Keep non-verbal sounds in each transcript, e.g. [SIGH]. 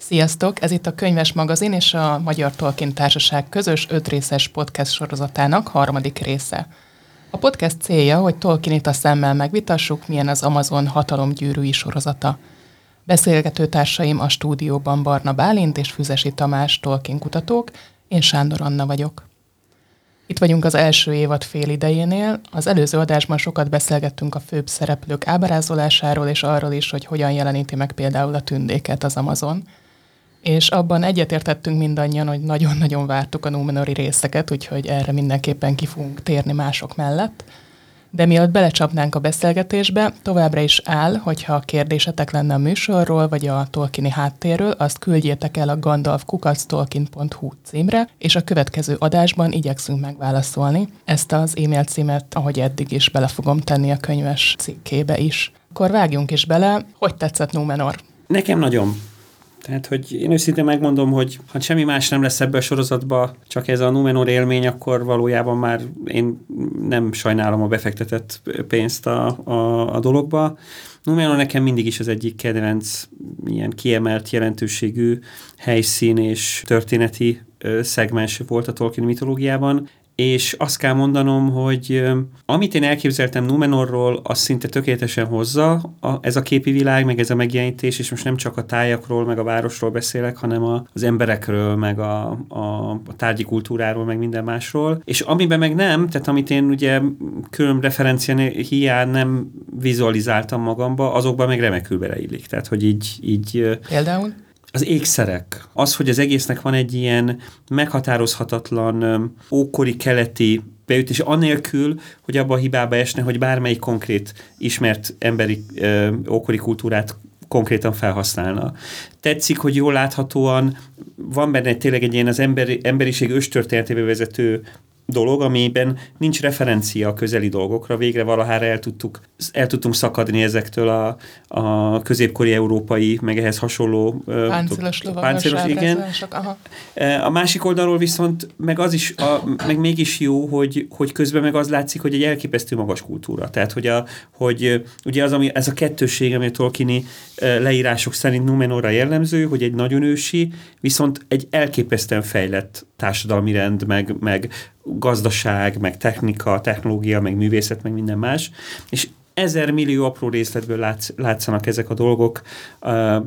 Sziasztok! Ez itt a Könyves Magazin és a Magyar Tolkien Társaság közös ötrészes podcast sorozatának harmadik része. A podcast célja, hogy Tolkienit a szemmel megvitassuk, milyen az Amazon hatalomgyűrűi sorozata. Beszélgető társaim a stúdióban Barna Bálint és Füzesi Tamás Tolkien kutatók, én Sándor Anna vagyok. Itt vagyunk az első évad fél idejénél. Az előző adásban sokat beszélgettünk a főbb szereplők ábrázolásáról, és arról is, hogy hogyan jeleníti meg például a tündéket az Amazon. És abban egyetértettünk mindannyian, hogy nagyon-nagyon vártuk a Númenori részeket, úgyhogy erre mindenképpen ki fogunk térni mások mellett. De mielőtt belecsapnánk a beszélgetésbe, továbbra is áll, hogyha kérdésetek lenne a műsorról, vagy a Tolkieni háttérről, azt küldjétek el a gandalfkukactolkien.hu címre, és a következő adásban igyekszünk megválaszolni. Ezt az e-mail címet, ahogy eddig is, bele fogom tenni a könyves cikkébe is. Akkor vágjunk is bele, hogy tetszett Númenor? Nekem nagyon. Tehát, hogy én őszintén megmondom, hogy ha semmi más nem lesz ebbe a sorozatba, csak ez a Numenor élmény, akkor valójában már én nem sajnálom a befektetett pénzt a, a, a dologba. Numenor nekem mindig is az egyik kedvenc, ilyen kiemelt jelentőségű helyszín és történeti szegmens volt a Tolkien mitológiában és azt kell mondanom, hogy amit én elképzeltem Numenorról, az szinte tökéletesen hozza a, ez a képi világ, meg ez a megjelenítés, és most nem csak a tájakról, meg a városról beszélek, hanem a, az emberekről, meg a, a, a tárgyi kultúráról, meg minden másról. És amiben meg nem, tehát amit én ugye külön referencia hiány nem vizualizáltam magamba, azokban meg remekül beleillik. Tehát, hogy így... így Például? Az ékszerek, az, hogy az egésznek van egy ilyen meghatározhatatlan ókori keleti beütés, anélkül, hogy abba a hibába esne, hogy bármelyik konkrét ismert emberi ö, ókori kultúrát konkrétan felhasználna. Tetszik, hogy jól láthatóan van benne tényleg egy ilyen az emberi, emberiség őstörténetébe vezető dolog, amiben nincs referencia a közeli dolgokra. Végre valahára el, tudtuk, el tudtunk szakadni ezektől a, a középkori európai, meg ehhez hasonló páncélos, páncélos igen. Aha. A másik oldalról viszont meg az is, a, meg mégis jó, hogy, hogy közben meg az látszik, hogy egy elképesztő magas kultúra. Tehát, hogy, a, hogy ugye az, ami, ez a kettősség, ami a Tolkieni leírások szerint Numenorra jellemző, hogy egy nagyon ősi, viszont egy elképesztően fejlett társadalmi rend, meg, meg gazdaság, meg technika, technológia, meg művészet, meg minden más, és ezer millió apró részletből látsz, látszanak ezek a dolgok,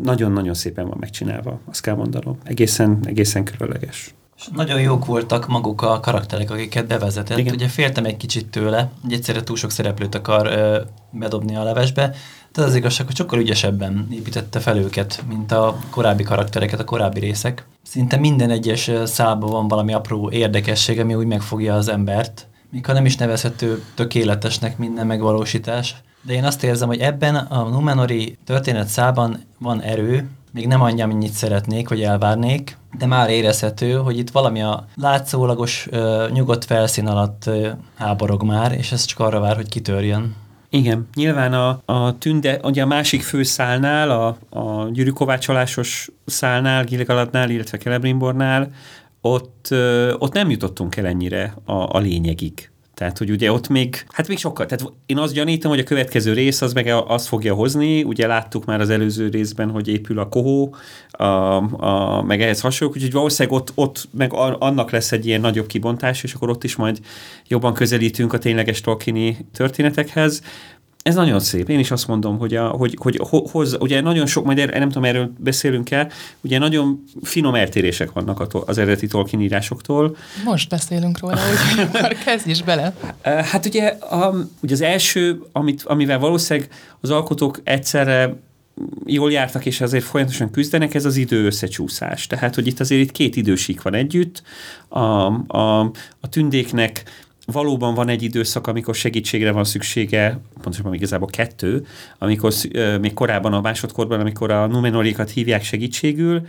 nagyon-nagyon szépen van megcsinálva, azt kell mondanom. Egészen, egészen különleges. És nagyon jók voltak maguk a karakterek, akiket bevezetett. Igen. Ugye féltem egy kicsit tőle, hogy egyszerre túl sok szereplőt akar ö, bedobni a levesbe, de az igazság, hogy sokkal ügyesebben építette fel őket, mint a korábbi karaktereket, a korábbi részek. Szinte minden egyes szálban van valami apró érdekesség, ami úgy megfogja az embert, még nem is nevezhető tökéletesnek minden megvalósítás. De én azt érzem, hogy ebben a Numenori történet szában van erő, még nem annyi, amennyit szeretnék, hogy elvárnék, de már érezhető, hogy itt valami a látszólagos, nyugodt felszín alatt háborog már, és ez csak arra vár, hogy kitörjön. Igen, nyilván a, a tünde, ugye a másik főszálnál, a, a gyűrűkovácsolásos szálnál, Gilgaladnál, illetve Celebrimbornál, ott, ott nem jutottunk el ennyire a, a lényegig. Tehát, hogy ugye ott még, hát még sokkal, tehát én azt gyanítom, hogy a következő rész az meg azt fogja hozni, ugye láttuk már az előző részben, hogy épül a kohó, a, a, meg ehhez hasonlók, úgyhogy valószínűleg ott, ott meg annak lesz egy ilyen nagyobb kibontás, és akkor ott is majd jobban közelítünk a tényleges Tolkieni történetekhez. Ez nagyon szép. Én is azt mondom, hogy, a, hogy, hogy hoz, ugye nagyon sok, majd er, nem tudom, erről beszélünk el, ugye nagyon finom eltérések vannak az eredeti Tolkien írásoktól. Most beszélünk róla, hogy [LAUGHS] akkor kezdj is bele. Hát ugye, a, ugye az első, amit, amivel valószínűleg az alkotók egyszerre jól jártak, és azért folyamatosan küzdenek, ez az idő összecsúszás. Tehát, hogy itt azért itt két idősík van együtt, a, a, a tündéknek valóban van egy időszak, amikor segítségre van szüksége, pontosabban igazából kettő, amikor még korábban a másodkorban, amikor a numenorikat hívják segítségül,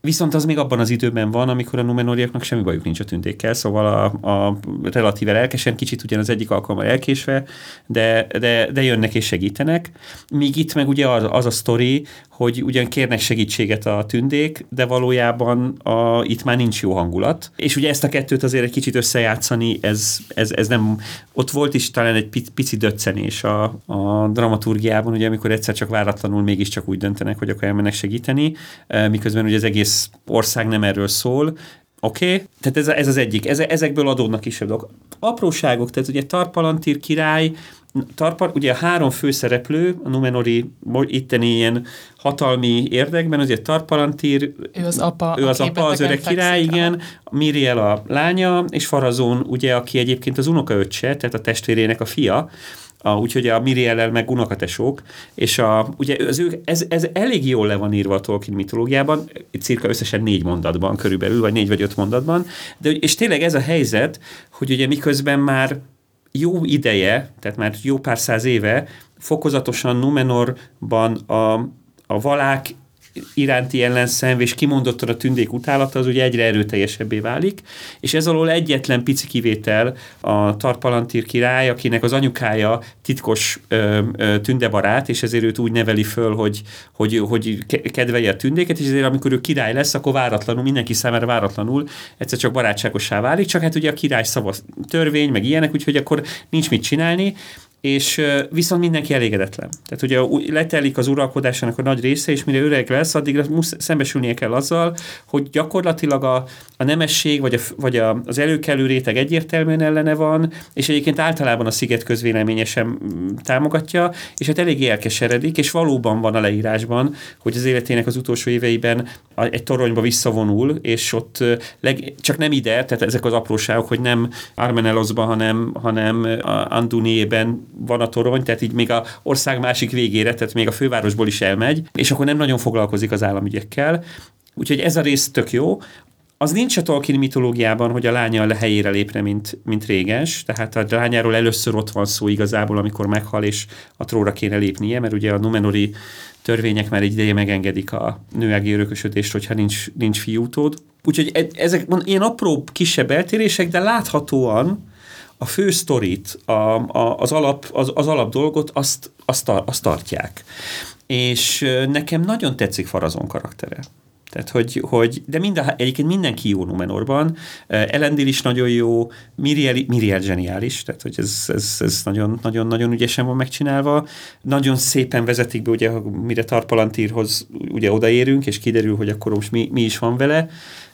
Viszont az még abban az időben van, amikor a Numenoriaknak semmi bajuk nincs a tündékkel, szóval a, a relatíve lelkesen, kicsit ugyan az egyik alkalommal elkésve, de, de, de jönnek és segítenek. Míg itt meg ugye az, az a sztori, hogy ugyan kérnek segítséget a tündék, de valójában a, itt már nincs jó hangulat. És ugye ezt a kettőt azért egy kicsit összejátszani, ez, ez, ez nem, ott volt is talán egy pici döccenés a, a dramaturgiában, ugye amikor egyszer csak váratlanul mégiscsak úgy döntenek, hogy akkor elmennek segíteni, eh, miközben ugye az egész ország nem erről szól, Oké? Okay? Tehát ez, ez az egyik. Ez, ezekből adódnak kisebb dolgok. Apróságok, tehát ugye Tarpalantír király, Tarpar, ugye a három főszereplő, a Numenori itteni ilyen hatalmi érdekben, azért Tarpalantír, ő az apa, ő az, apa, az öreg király, igen, Miriel a lánya, és Farazón, ugye, aki egyébként az unokaöccse, tehát a testvérének a fia, a, úgyhogy a Miriellel meg unokatesók, és a, ugye az ők, ez, ez elég jól le van írva a Tolkien mitológiában, cirka összesen négy mondatban körülbelül, vagy négy vagy öt mondatban, de és tényleg ez a helyzet, hogy ugye miközben már jó ideje, tehát már jó pár száz éve fokozatosan Numenorban a, a valák iránti ellenszenv és kimondottan a tündék utálata az ugye egyre erőteljesebbé válik, és ez alól egyetlen pici kivétel a Tarpalantír király, akinek az anyukája titkos ö, ö, tündebarát, és ezért őt úgy neveli föl, hogy, hogy, hogy kedvelje a tündéket, és ezért amikor ő király lesz, akkor váratlanul, mindenki számára váratlanul egyszer csak barátságossá válik, csak hát ugye a király szava törvény, meg ilyenek, úgyhogy akkor nincs mit csinálni, és viszont mindenki elégedetlen. Tehát ugye letelik az uralkodásának a nagy része, és mire öreg lesz, addig szembesülnie kell azzal, hogy gyakorlatilag a, a nemesség, vagy, a, vagy a, az előkelő réteg egyértelműen ellene van, és egyébként általában a sziget közvéleménye sem mm, támogatja, és hát eléggé elkeseredik, és valóban van a leírásban, hogy az életének az utolsó éveiben egy toronyba visszavonul, és ott leg, csak nem ide, tehát ezek az apróságok, hogy nem Armenelosban, hanem, hanem Anduniében van a torony, tehát így még a ország másik végére, tehát még a fővárosból is elmegy, és akkor nem nagyon foglalkozik az államügyekkel. Úgyhogy ez a rész tök jó. Az nincs a Tolkien mitológiában, hogy a lánya a helyére lépne, mint, mint réges, tehát a lányáról először ott van szó igazából, amikor meghal, és a tróra kéne lépnie, mert ugye a Numenori törvények már egy ideje megengedik a nőági örökösödést, hogyha nincs, nincs fiútód. Úgyhogy e, ezek ilyen apró, kisebb eltérések, de láthatóan a fő sztorit, a, a, az, alap, az, az alap dolgot, azt, azt, azt tartják. És nekem nagyon tetszik Farazon karaktere. Tehát, hogy, hogy de mind a, egyébként mindenki jó Numenorban. Elendil is nagyon jó, Miriel, Miriel zseniális, tehát hogy ez, ez, ez nagyon, nagyon, nagyon ügyesen van megcsinálva. Nagyon szépen vezetik be, ugye, mire Tarpalantírhoz ugye odaérünk, és kiderül, hogy akkor most mi, mi is van vele.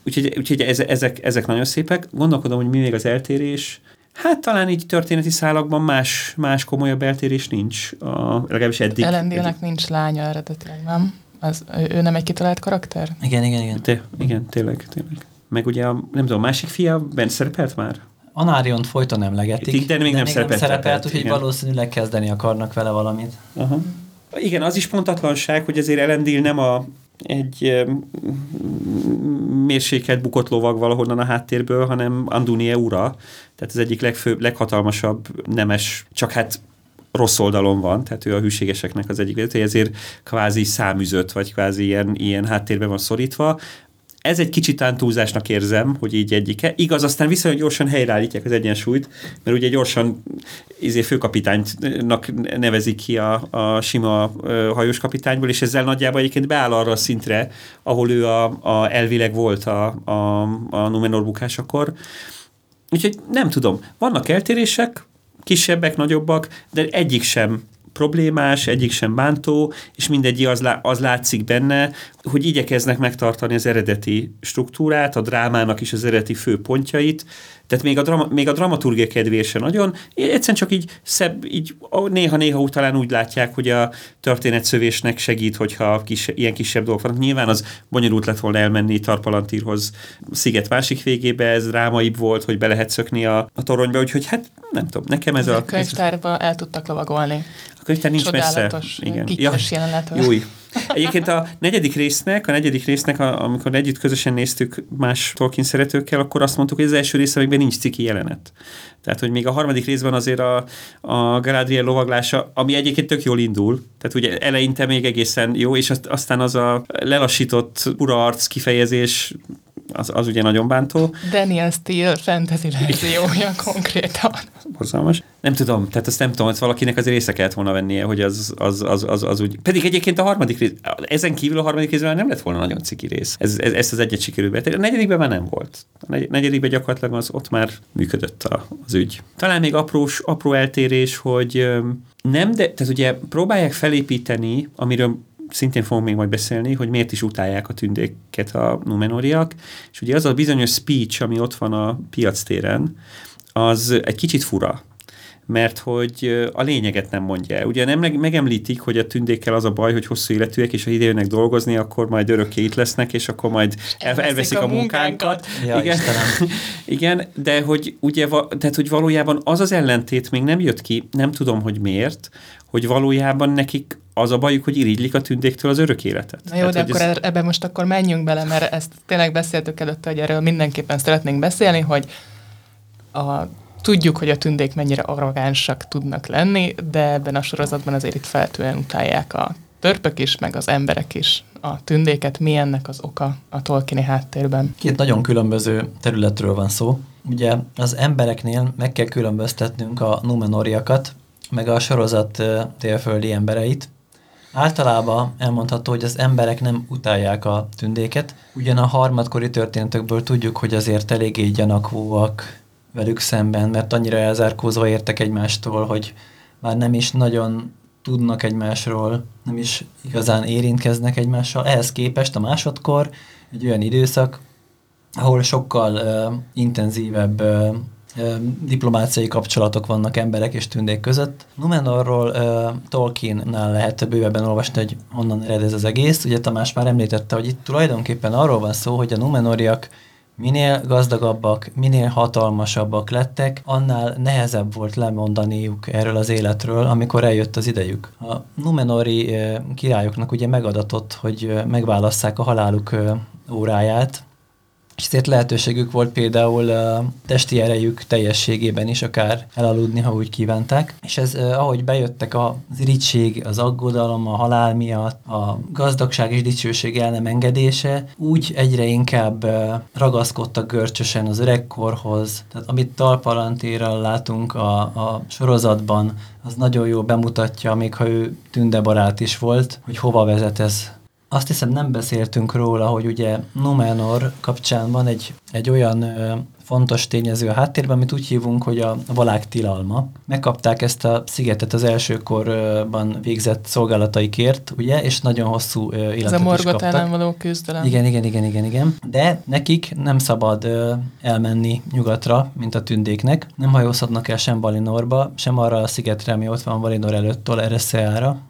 Úgyhogy, úgyhogy ezek, ezek nagyon szépek. Gondolkodom, hogy mi még az eltérés. Hát talán így történeti szálakban más, más komolyabb eltérés nincs, a, legalábbis eddig. Elendélnek nincs lánya eredetileg, nem? Az, ő nem egy kitalált karakter? Igen, igen, igen. De, igen, tényleg, tényleg. Meg ugye a, nem tudom, a másik fia bent szerepelt már? Anáriont folyton emlegetik. De még de nem még szerepelt. Nem szerepelt, úgyhogy valószínűleg kezdeni akarnak vele valamit. Aha. Igen, az is pontatlanság, hogy azért Elendil nem a egy mérsékelt bukott lovag valahonnan a háttérből, hanem Andunie ura, tehát az egyik legfőbb, leghatalmasabb nemes, csak hát rossz oldalon van, tehát ő a hűségeseknek az egyik vezetője, ezért kvázi számüzött, vagy kvázi ilyen, ilyen háttérben van szorítva. Ez egy kicsit túlzásnak érzem, hogy így egyike. Igaz, aztán viszonylag gyorsan helyreállítják az egyensúlyt, mert ugye gyorsan izé főkapitánynak nevezik ki a, a sima hajós kapitányból, és ezzel nagyjából egyébként beáll arra a szintre, ahol ő a, a elvileg volt a, a, a Numenor bukásakor. Úgyhogy nem tudom, vannak eltérések, kisebbek, nagyobbak, de egyik sem problémás, egyik sem bántó, és mindegy az, az látszik benne, hogy igyekeznek megtartani az eredeti struktúrát, a drámának is az eredeti főpontjait, tehát még a, drama, még a dramaturgia kedvése nagyon, egyszerűen csak így szebb, így néha-néha talán úgy látják, hogy a történetszövésnek segít, hogyha kis, ilyen kisebb dolgok vannak. Nyilván az bonyolult lett volna elmenni Tarpalantírhoz sziget másik végébe, ez drámaibb volt, hogy be lehet szökni a, a toronyba, úgyhogy hát nem tudom, nekem ez a... A könyvtárba el tudtak lovagolni. A könyvtár nincs Csodálatos, messze. Igen. Ja, jelenet. Jó. Egyébként a negyedik résznek, a negyedik résznek, a, amikor együtt közösen néztük más Tolkien szeretőkkel, akkor azt mondtuk, hogy az első része még nincs ciki jelenet. Tehát, hogy még a harmadik részben azért a, a Galadriel lovaglása, ami egyébként tök jól indul, tehát ugye eleinte még egészen jó, és aztán az a lelassított ura arc kifejezés az, az ugye nagyon bántó. Daniel Steele fantasy verziója konkrétan. Borzalmas. Nem tudom, tehát azt nem tudom, hogy valakinek az része kellett volna vennie, hogy az, az, az, az, az úgy... Pedig egyébként a harmadik rész, ezen kívül a harmadik részben nem lett volna nagyon ciki rész. Ez, ez, ezt az egyet sikerült A negyedikben már nem volt. A negyedikben gyakorlatilag az ott már működött a, az ügy. Talán még aprós, apró eltérés, hogy nem, de, tehát ugye próbálják felépíteni, amiről szintén fogunk még majd beszélni, hogy miért is utálják a tündéket a numenoriak, és ugye az a bizonyos speech, ami ott van a piac téren, az egy kicsit fura mert hogy a lényeget nem mondja el. Ugye nem megemlítik, hogy a tündékkel az a baj, hogy hosszú életűek, és ha ide jönnek dolgozni, akkor majd örökké itt lesznek, és akkor majd el, elveszik a, a munkánkat. Ja, igen. [LAUGHS] igen, de hogy ugye, tehát, hogy valójában az az ellentét még nem jött ki, nem tudom, hogy miért, hogy valójában nekik az a bajuk, hogy irigylik a tündéktől az örök életet. Na jó, Tehát, de akkor ez... ebbe most akkor menjünk bele, mert ezt tényleg beszéltük előtte, hogy erről mindenképpen szeretnénk beszélni, hogy a, tudjuk, hogy a tündék mennyire arrogánsak tudnak lenni, de ebben a sorozatban azért itt feltűen utálják a törpök is, meg az emberek is a tündéket. Mi ennek az oka a Tolkieni háttérben? Két nagyon különböző területről van szó. Ugye az embereknél meg kell különböztetnünk a numenoriakat, meg a sorozat délföldi embereit. Általában elmondható, hogy az emberek nem utálják a tündéket, ugyan a harmadkori történetekből tudjuk, hogy azért eléggé gyanakvóak velük szemben, mert annyira elzárkózva értek egymástól, hogy már nem is nagyon tudnak egymásról, nem is igazán érintkeznek egymással. Ehhez képest a másodkor egy olyan időszak, ahol sokkal uh, intenzívebb uh, diplomáciai kapcsolatok vannak emberek és tündék között. Numenorról uh, Tolkiennál lehet bővebben olvasni, hogy honnan ered ez az egész. Ugye Tamás már említette, hogy itt tulajdonképpen arról van szó, hogy a Numenoriak minél gazdagabbak, minél hatalmasabbak lettek, annál nehezebb volt lemondaniuk erről az életről, amikor eljött az idejük. A Numenori királyoknak ugye megadatott, hogy megválasszák a haláluk óráját, és ezért lehetőségük volt például a testi erejük teljességében is akár elaludni, ha úgy kívánták. És ez, ahogy bejöttek az irigység, az aggodalom, a halál miatt, a gazdagság és dicsőség el nem engedése, úgy egyre inkább ragaszkodtak görcsösen az öregkorhoz. Tehát amit talpalantéra látunk a, a sorozatban, az nagyon jól bemutatja, még ha ő tündebarát is volt, hogy hova vezet ez azt hiszem nem beszéltünk róla, hogy ugye Numenor kapcsán van egy, egy olyan ö, fontos tényező a háttérben, amit úgy hívunk, hogy a valág tilalma. Megkapták ezt a szigetet az elsőkorban végzett szolgálataikért, ugye, és nagyon hosszú életet Ez a morgot ellen való küzdelem. Igen, igen, igen, igen, igen. De nekik nem szabad ö, elmenni nyugatra, mint a tündéknek. Nem hajózhatnak el sem Valinorba, sem arra a szigetre, ami ott van Valinor előtt, Ereszeára,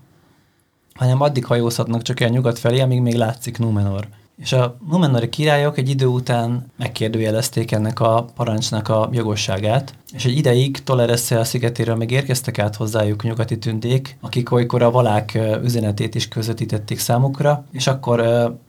hanem addig hajózhatnak csak el nyugat felé, amíg még látszik Númenor. És a Numenori királyok egy idő után megkérdőjelezték ennek a parancsnak a jogosságát, és egy ideig Toleresse a szigetéről meg érkeztek át hozzájuk nyugati tündék, akik olykor a valák üzenetét is közvetítették számukra, és akkor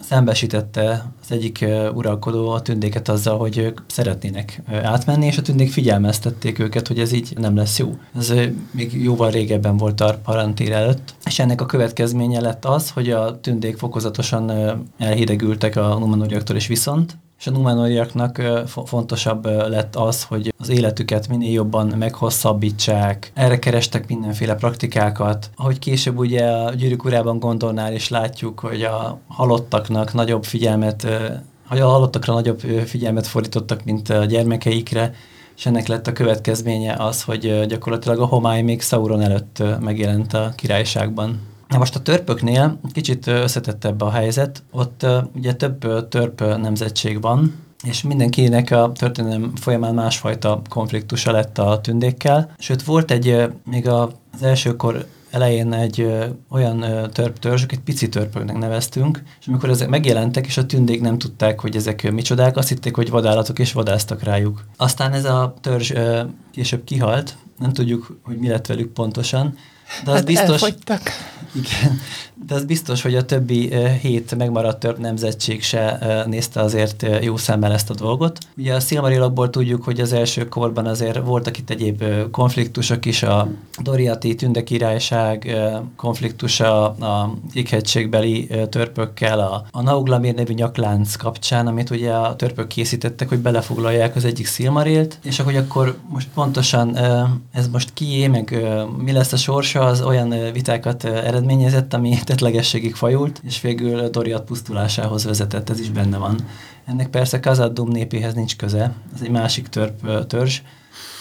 szembesítette az egyik uralkodó a tündéket azzal, hogy ők szeretnének átmenni, és a tündék figyelmeztették őket, hogy ez így nem lesz jó. Ez még jóval régebben volt a parantír előtt, és ennek a következménye lett az, hogy a tündék fokozatosan uh, elhidegültek a numenoriaktól, és viszont és a numenoriaknak fontosabb lett az, hogy az életüket minél jobban meghosszabbítsák, erre kerestek mindenféle praktikákat. Ahogy később ugye a gyűrűk urában gondolnál is látjuk, hogy a halottaknak nagyobb figyelmet, hogy a halottakra nagyobb figyelmet fordítottak, mint a gyermekeikre, és ennek lett a következménye az, hogy gyakorlatilag a homály még Sauron előtt megjelent a királyságban. Na most a törpöknél kicsit összetettebb a helyzet, ott ugye több törp nemzetség van, és mindenkinek a történelem folyamán másfajta konfliktusa lett a tündékkel. Sőt, volt egy, még az elsőkor elején egy olyan törp törzsök, egy pici törpöknek neveztünk, és amikor ezek megjelentek, és a tündék nem tudták, hogy ezek micsodák, azt hitték, hogy vadállatok, és vadáztak rájuk. Aztán ez a törzs később kihalt, nem tudjuk, hogy mi lett velük pontosan, De az hát biztos, elfogytak. Igen, de az biztos, hogy a többi hét megmaradt több nemzetség se nézte azért jó szemmel ezt a dolgot. Ugye a Silmarillokból tudjuk, hogy az első korban azért voltak itt egyéb konfliktusok is, a Doriati Tünde királyság konfliktusa a éghegységbeli törpökkel, a, a Nauglamir nevű nyaklánc kapcsán, amit ugye a törpök készítettek, hogy belefoglalják az egyik Silmarilt, és akkor, akkor most pontosan ez most kié, meg mi lesz a sorsa, az olyan vitákat eredményezett, ami [LAUGHS] tetlegességig fajult, és végül Doriat pusztulásához vezetett, ez is benne van. Ennek persze Kazadum népéhez nincs köze, ez egy másik törp, törzs,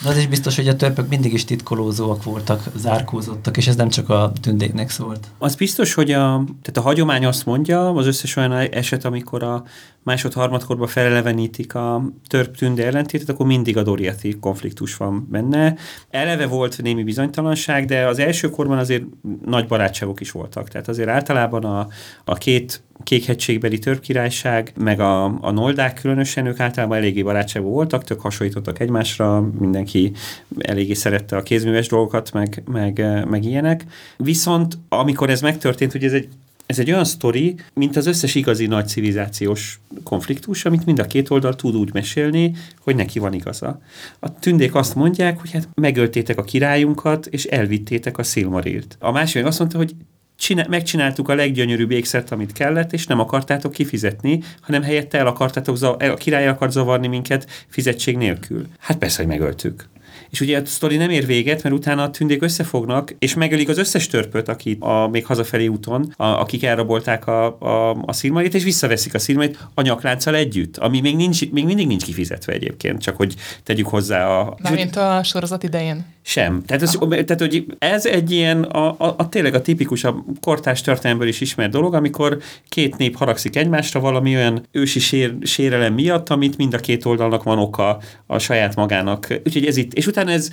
de az is biztos, hogy a törpök mindig is titkolózóak voltak, zárkózottak, és ez nem csak a tündéknek szólt. Az biztos, hogy a, tehát a hagyomány azt mondja, az összes olyan eset, amikor a másod-harmadkorban felelevenítik a törp tünde ellentétet, akkor mindig a Doriati konfliktus van benne. Eleve volt némi bizonytalanság, de az első korban azért nagy barátságok is voltak. Tehát azért általában a, a két kékhegységbeli törpkirályság, meg a, a noldák különösen, ők általában eléggé barátságú voltak, tök hasonlítottak egymásra, mindenki eléggé szerette a kézműves dolgokat, meg, meg, meg ilyenek. Viszont amikor ez megtörtént, hogy ez egy ez egy olyan sztori, mint az összes igazi nagy civilizációs konfliktus, amit mind a két oldal tud úgy mesélni, hogy neki van igaza. A tündék azt mondják, hogy hát megöltétek a királyunkat, és elvittétek a Silmarilt. A másik azt mondta, hogy csinál, megcsináltuk a leggyönyörűbb ékszert, amit kellett, és nem akartátok kifizetni, hanem helyette el akartátok, a király akart zavarni minket fizetség nélkül. Hát persze, hogy megöltük. És ugye a sztori nem ér véget, mert utána a tündék összefognak, és megölik az összes törpöt, aki a még hazafelé úton, a, akik elrabolták a, a, a szilmarit, és visszaveszik a szilmarit a nyaklánccal együtt, ami még, nincs, még mindig nincs kifizetve egyébként, csak hogy tegyük hozzá a... Mármint a sorozat idején. Sem. Tehát, ez, tehát hogy ez egy ilyen, a, a, a tényleg a tipikus, a kortás történelmből is ismert dolog, amikor két nép haragszik egymásra valami olyan ősi sér, sérelem miatt, amit mind a két oldalnak van oka a saját magának. Úgyhogy ez itt, és utána ez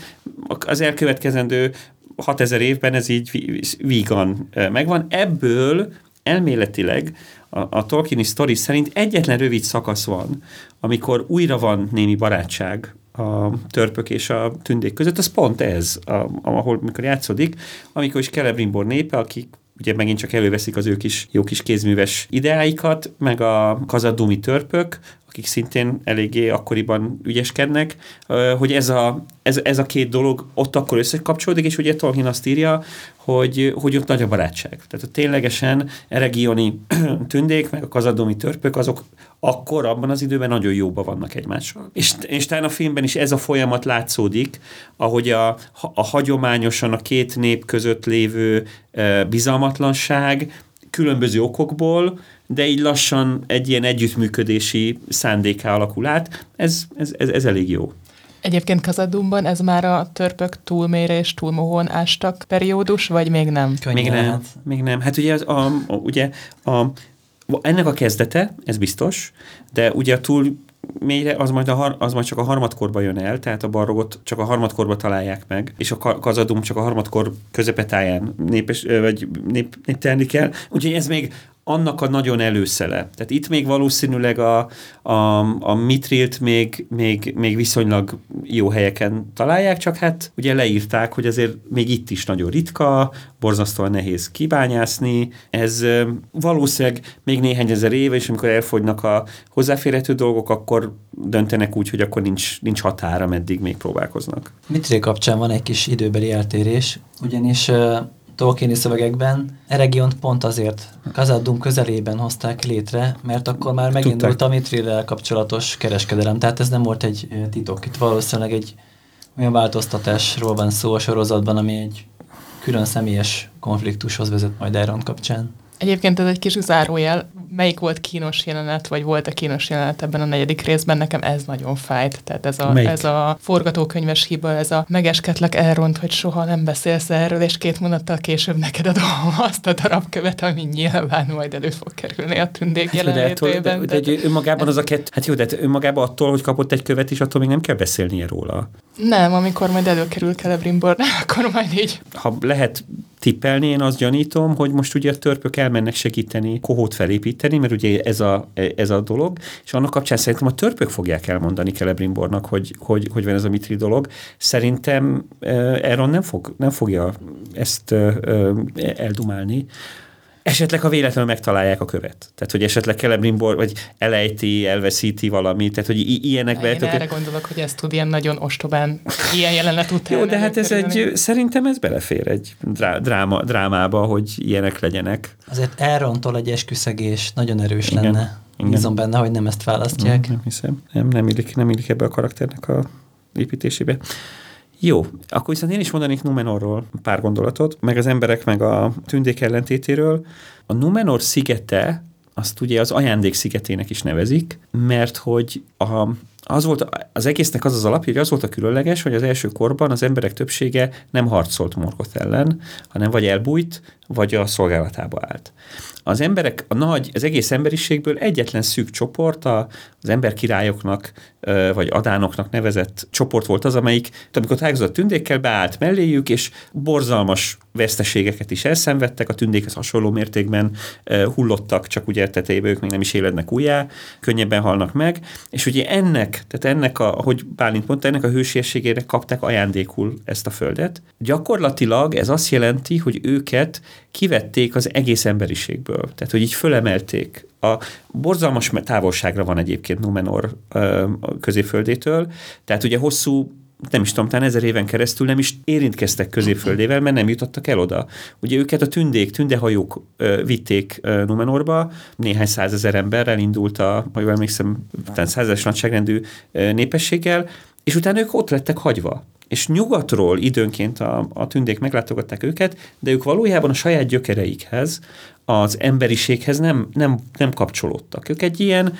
az elkövetkezendő 6000 évben ez így vígan megvan. Ebből elméletileg a, a Tolkieni sztori szerint egyetlen rövid szakasz van, amikor újra van némi barátság a törpök és a tündék között, az pont ez, a, ahol mikor játszódik, amikor is Celebrimbor népe, akik ugye megint csak előveszik az ő kis jó kis kézműves ideáikat, meg a kazadumi törpök, akik szintén eléggé akkoriban ügyeskednek, hogy ez a, ez, ez a két dolog ott akkor összekapcsolódik, és ugye Tolkien azt írja, hogy, hogy ott nagy a barátság. Tehát a ténylegesen eregioni [CLEARS THROAT] tündék, meg a kazadomi törpök, azok akkor abban az időben nagyon jóban vannak egymással. És, és talán a filmben is ez a folyamat látszódik, ahogy a, a hagyományosan a két nép között lévő bizalmatlanság különböző okokból, de így lassan egy ilyen együttműködési szándéká alakul át. Ez, ez, ez, ez elég jó. Egyébként Kazadumban ez már a törpök túlmére és túlmohón ástak periódus, vagy még nem? Még nem, még nem. Hát ugye, az, a, a, ugye a, ennek a kezdete, ez biztos, de ugye a túl mélyre, az majd, a har, az majd csak a harmadkorba jön el, tehát a barrogot csak a harmadkorba találják meg, és a kazadum csak a harmadkor közepetáján népes, vagy nép, néptelni kell. Úgyhogy ez még annak a nagyon előszele. Tehát itt még valószínűleg a, a, a mitrilt még, még, még viszonylag jó helyeken találják, csak hát ugye leírták, hogy azért még itt is nagyon ritka, borzasztóan nehéz kibányászni. Ez valószínűleg még néhány ezer éve, és amikor elfogynak a hozzáférhető dolgok, akkor döntenek úgy, hogy akkor nincs, nincs határa, meddig még próbálkoznak. Mitril kapcsán van egy kis időbeli eltérés, ugyanis Tolkieni szövegekben Eregiont pont azért Kazadum közelében hozták létre, mert akkor már megindult a Mithril kapcsolatos kereskedelem, tehát ez nem volt egy titok. Itt valószínűleg egy olyan változtatásról van szó a sorozatban, ami egy külön személyes konfliktushoz vezet majd Iron kapcsán. Egyébként ez egy kis zárójel, melyik volt kínos jelenet, vagy volt a kínos jelenet ebben a negyedik részben, nekem ez nagyon fájt. Tehát ez a, ez a forgatókönyves hiba, ez a megesketlek elront, hogy soha nem beszélsz erről, és két mondattal később neked adom [LAUGHS] azt a darabkövet, ami nyilván majd elő fog kerülni a tündék hát, jelenlétében. De, de, de, de önmagában az a kett, hát jó, de hát önmagában attól, hogy kapott egy követ is, attól még nem kell beszélnie róla. Nem, amikor majd előkerül Celebrimbor, [LAUGHS] akkor majd így. Ha lehet tippelni, én azt gyanítom, hogy most ugye a törpök elmennek segíteni kohót felépíteni, mert ugye ez a, ez a dolog, és annak kapcsán szerintem a törpök fogják elmondani Celebrimbornak, hogy, hogy, hogy van ez a mitri dolog. Szerintem Aaron nem, fog, nem fogja ezt eldumálni. Esetleg, ha véletlenül megtalálják a követ. Tehát, hogy esetleg Celebrimbor, vagy elejti, elveszíti valamit, tehát, hogy i- ilyenekbe... Én erre gondolok, hogy ez tud ilyen nagyon ostobán, ilyen jelenet után. Jó, de hát ez egy, szerintem ez belefér egy dráma, drámába, hogy ilyenek legyenek. Azért Aaron-tól egy esküszegés nagyon erős Igen. lenne. Igen. Bízom benne, hogy nem ezt választják. Nem, nem hiszem. Nem, nem illik, nem illik ebbe a karakternek a építésébe. Jó, akkor viszont én is mondanék Numenorról pár gondolatot, meg az emberek, meg a tündék ellentétéről. A Numenor szigete, azt ugye az ajándék szigetének is nevezik, mert hogy a, az volt, az egésznek az az alapja, hogy az volt a különleges, hogy az első korban az emberek többsége nem harcolt Morgoth ellen, hanem vagy elbújt, vagy a szolgálatába állt. Az emberek, a nagy, az egész emberiségből egyetlen szűk csoport, a, az emberkirályoknak, vagy adánoknak nevezett csoport volt az, amelyik, amikor találkozott tündékkel, beállt melléjük, és borzalmas veszteségeket is elszenvedtek, a tündékhez hasonló mértékben hullottak, csak ugye tetejébe ők még nem is élednek újjá, könnyebben halnak meg, és ugye ennek, tehát ennek, a, ahogy Bálint mondta, ennek a hősiességére kapták ajándékul ezt a földet. Gyakorlatilag ez azt jelenti, hogy őket kivették az egész emberiségből. Tehát, hogy így fölemelték. A borzalmas távolságra van egyébként Numenor középföldétől, tehát ugye hosszú nem is tudom, talán ezer éven keresztül nem is érintkeztek középföldével, mert nem jutottak el oda. Ugye őket a tündék, tündehajók ö, vitték ö, Numenorba, néhány százezer emberrel indult a, ha jól emlékszem, százezer nagyságrendű ö, népességgel, és utána ők ott lettek hagyva és nyugatról időnként a, a tündék meglátogatták őket, de ők valójában a saját gyökereikhez, az emberiséghez nem, nem, nem kapcsolódtak. Ők egy ilyen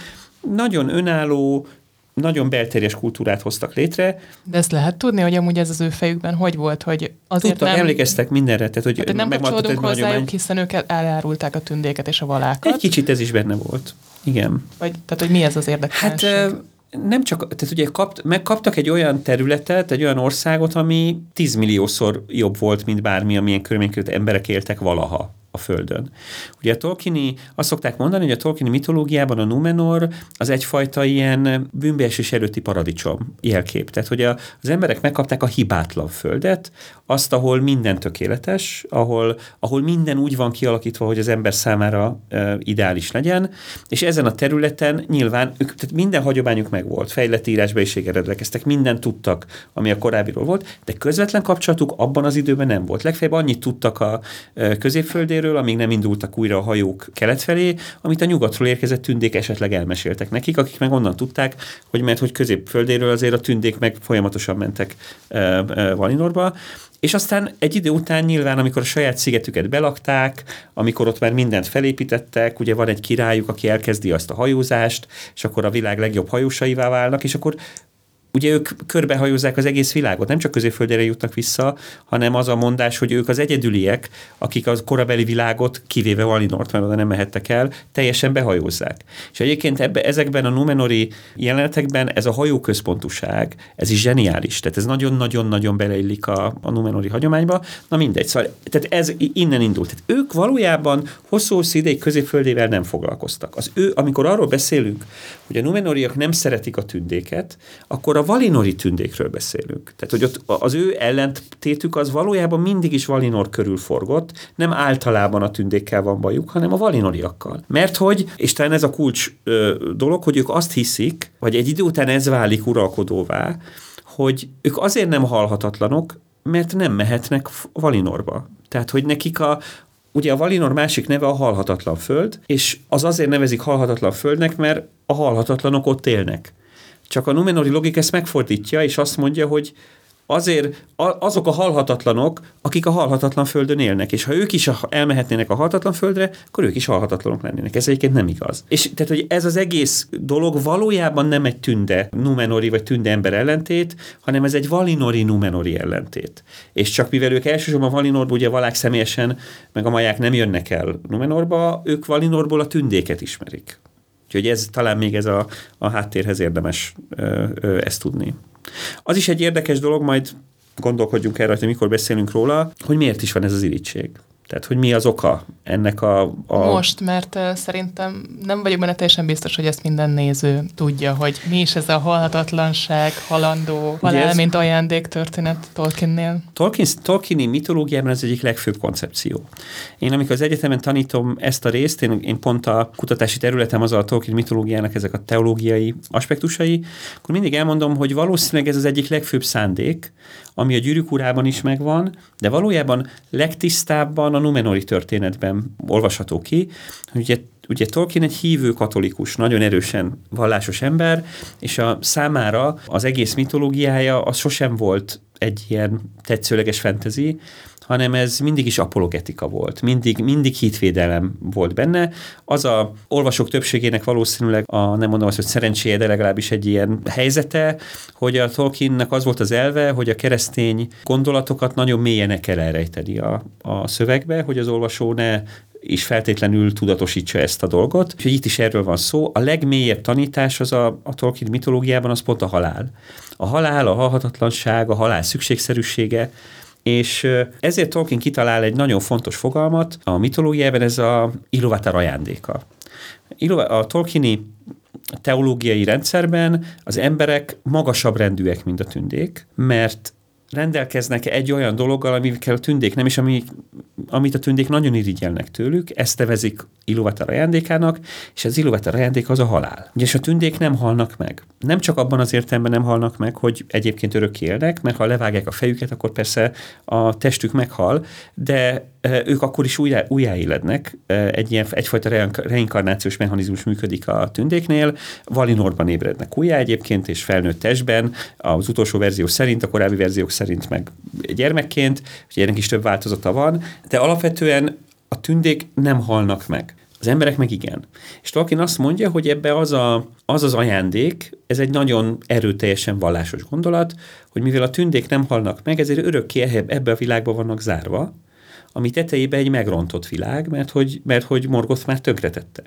nagyon önálló, nagyon belterjes kultúrát hoztak létre. De ezt lehet tudni, hogy amúgy ez az ő fejükben hogy volt, hogy azért Tudtak, nem... emlékeztek mindenre. Tehát, hogy hát, nem kapcsolódunk hozzájuk, hagyomány... hiszen ők elárulták a tündéket és a valákat. Egy kicsit ez is benne volt. Igen. Vagy, tehát, hogy mi ez az érdekesség? Hát nem csak, tehát ugye kapt, megkaptak egy olyan területet, egy olyan országot, ami tízmilliószor jobb volt, mint bármi, amilyen körülmények között emberek éltek valaha a Földön. Ugye a Tolkieni, azt szokták mondani, hogy a Tolkieni mitológiában a Numenor az egyfajta ilyen bűnbeesés előtti paradicsom jelkép. Tehát, hogy a, az emberek megkapták a hibátlan Földet, azt, ahol minden tökéletes, ahol, ahol minden úgy van kialakítva, hogy az ember számára e, ideális legyen, és ezen a területen nyilván ők, tehát minden hagyományuk megvolt, fejlett írásbeliséggel rendelkeztek, mindent tudtak, ami a korábbiról volt, de közvetlen kapcsolatuk abban az időben nem volt. Legfeljebb annyit tudtak a e, középföldéről, amíg nem indultak újra a hajók kelet felé, amit a nyugatról érkezett tündék esetleg elmeséltek nekik, akik meg onnan tudták, hogy mert hogy középföldéről azért a tündék meg folyamatosan mentek e, e, Valinorba, és aztán egy idő után nyilván, amikor a saját szigetüket belakták, amikor ott már mindent felépítettek, ugye van egy királyuk, aki elkezdi azt a hajózást, és akkor a világ legjobb hajósaivá válnak, és akkor ugye ők körbehajózzák az egész világot, nem csak középföldre jutnak vissza, hanem az a mondás, hogy ők az egyedüliek, akik az korabeli világot, kivéve Valinort, mert oda nem mehettek el, teljesen behajózzák. És egyébként ebbe, ezekben a Numenori jelenetekben ez a hajóközpontúság, ez is zseniális. Tehát ez nagyon-nagyon-nagyon beleillik a, a Numenori hagyományba. Na mindegy, szóval tehát ez innen indult. Tehát ők valójában hosszú-hosszú ideig középföldével nem foglalkoztak. Az ő, amikor arról beszélünk, hogy a Numenoriak nem szeretik a tündéket, akkor a valinori tündékről beszélünk. Tehát, hogy ott az ő ellentétük az valójában mindig is valinor körül forgott, nem általában a tündékkel van bajuk, hanem a valinoriakkal. Mert hogy, és talán ez a kulcs ö, dolog, hogy ők azt hiszik, vagy egy idő után ez válik uralkodóvá, hogy ők azért nem halhatatlanok, mert nem mehetnek Valinorba. Tehát, hogy nekik a, Ugye a Valinor másik neve a halhatatlan föld, és az azért nevezik halhatatlan földnek, mert a halhatatlanok ott élnek. Csak a Numenori logik ezt megfordítja, és azt mondja, hogy azért azok a halhatatlanok, akik a halhatatlan földön élnek, és ha ők is elmehetnének a halhatatlan földre, akkor ők is halhatatlanok lennének. Ez egyébként nem igaz. És tehát, hogy ez az egész dolog valójában nem egy tünde Numenori vagy tünde ember ellentét, hanem ez egy valinori Numenori ellentét. És csak mivel ők elsősorban Valinorból, ugye valák személyesen, meg a maják nem jönnek el Numenorba, ők Valinorból a tündéket ismerik. Úgyhogy ez talán még ez a, a háttérhez érdemes ö, ö, ezt tudni. Az is egy érdekes dolog, majd gondolkodjunk el rajta, mikor beszélünk róla, hogy miért is van ez az irítség. Tehát, hogy mi az oka ennek a... a... Most, mert uh, szerintem nem vagyok benne teljesen biztos, hogy ezt minden néző tudja, hogy mi is ez a halhatatlanság, halandó, halál, ez... mint ajándék történet Tolkiennél. Tolkien, Tolkieni mitológiában ez egyik legfőbb koncepció. Én amikor az egyetemen tanítom ezt a részt, én, én pont a kutatási területem az a Tolkien mitológiának ezek a teológiai aspektusai, akkor mindig elmondom, hogy valószínűleg ez az egyik legfőbb szándék, ami a gyűrűk is megvan, de valójában legtisztábban a Numenori történetben olvasható ki, hogy ugye Ugye Tolkien egy hívő katolikus, nagyon erősen vallásos ember, és a számára az egész mitológiája az sosem volt egy ilyen tetszőleges fentezi, hanem ez mindig is apologetika volt, mindig, mindig hitvédelem volt benne. Az a olvasók többségének valószínűleg a, nem mondom azt, hogy szerencséje, de legalábbis egy ilyen helyzete, hogy a Tolkiennek az volt az elve, hogy a keresztény gondolatokat nagyon mélyen kell elrejteni a, a szövegbe, hogy az olvasó ne is feltétlenül tudatosítsa ezt a dolgot. És itt is erről van szó. A legmélyebb tanítás az a, a Tolkien mitológiában az pont a halál. A halál, a halhatatlanság, a halál szükségszerűsége, és ezért Tolkien kitalál egy nagyon fontos fogalmat, a mitológiában ez a Iluvatar ajándéka. A Tolkieni teológiai rendszerben az emberek magasabb rendűek, mint a tündék, mert rendelkeznek egy olyan dologgal, amikkel a tündék nem, és ami, amit a tündék nagyon irigyelnek tőlük, ezt nevezik Iluvatar ajándékának, és az Iluvatar ajándék az a halál. És a tündék nem halnak meg. Nem csak abban az értelemben nem halnak meg, hogy egyébként örök élnek, mert ha levágják a fejüket, akkor persze a testük meghal, de ők akkor is újjá, újjáélednek. Egy ilyen, egyfajta reinkarnációs mechanizmus működik a tündéknél. Valinorban ébrednek újjá egyébként, és felnőtt testben. Az utolsó verzió szerint, a korábbi verziók szerint meg gyermekként, hogy ennek is több változata van, de alapvetően a tündék nem halnak meg. Az emberek meg igen. És Tolkien azt mondja, hogy ebbe az, a, az az ajándék, ez egy nagyon erőteljesen vallásos gondolat, hogy mivel a tündék nem halnak meg, ezért örökké ebbe a világba vannak zárva, ami tetejébe egy megrontott világ, mert hogy, mert hogy Morgoth már tönkretette.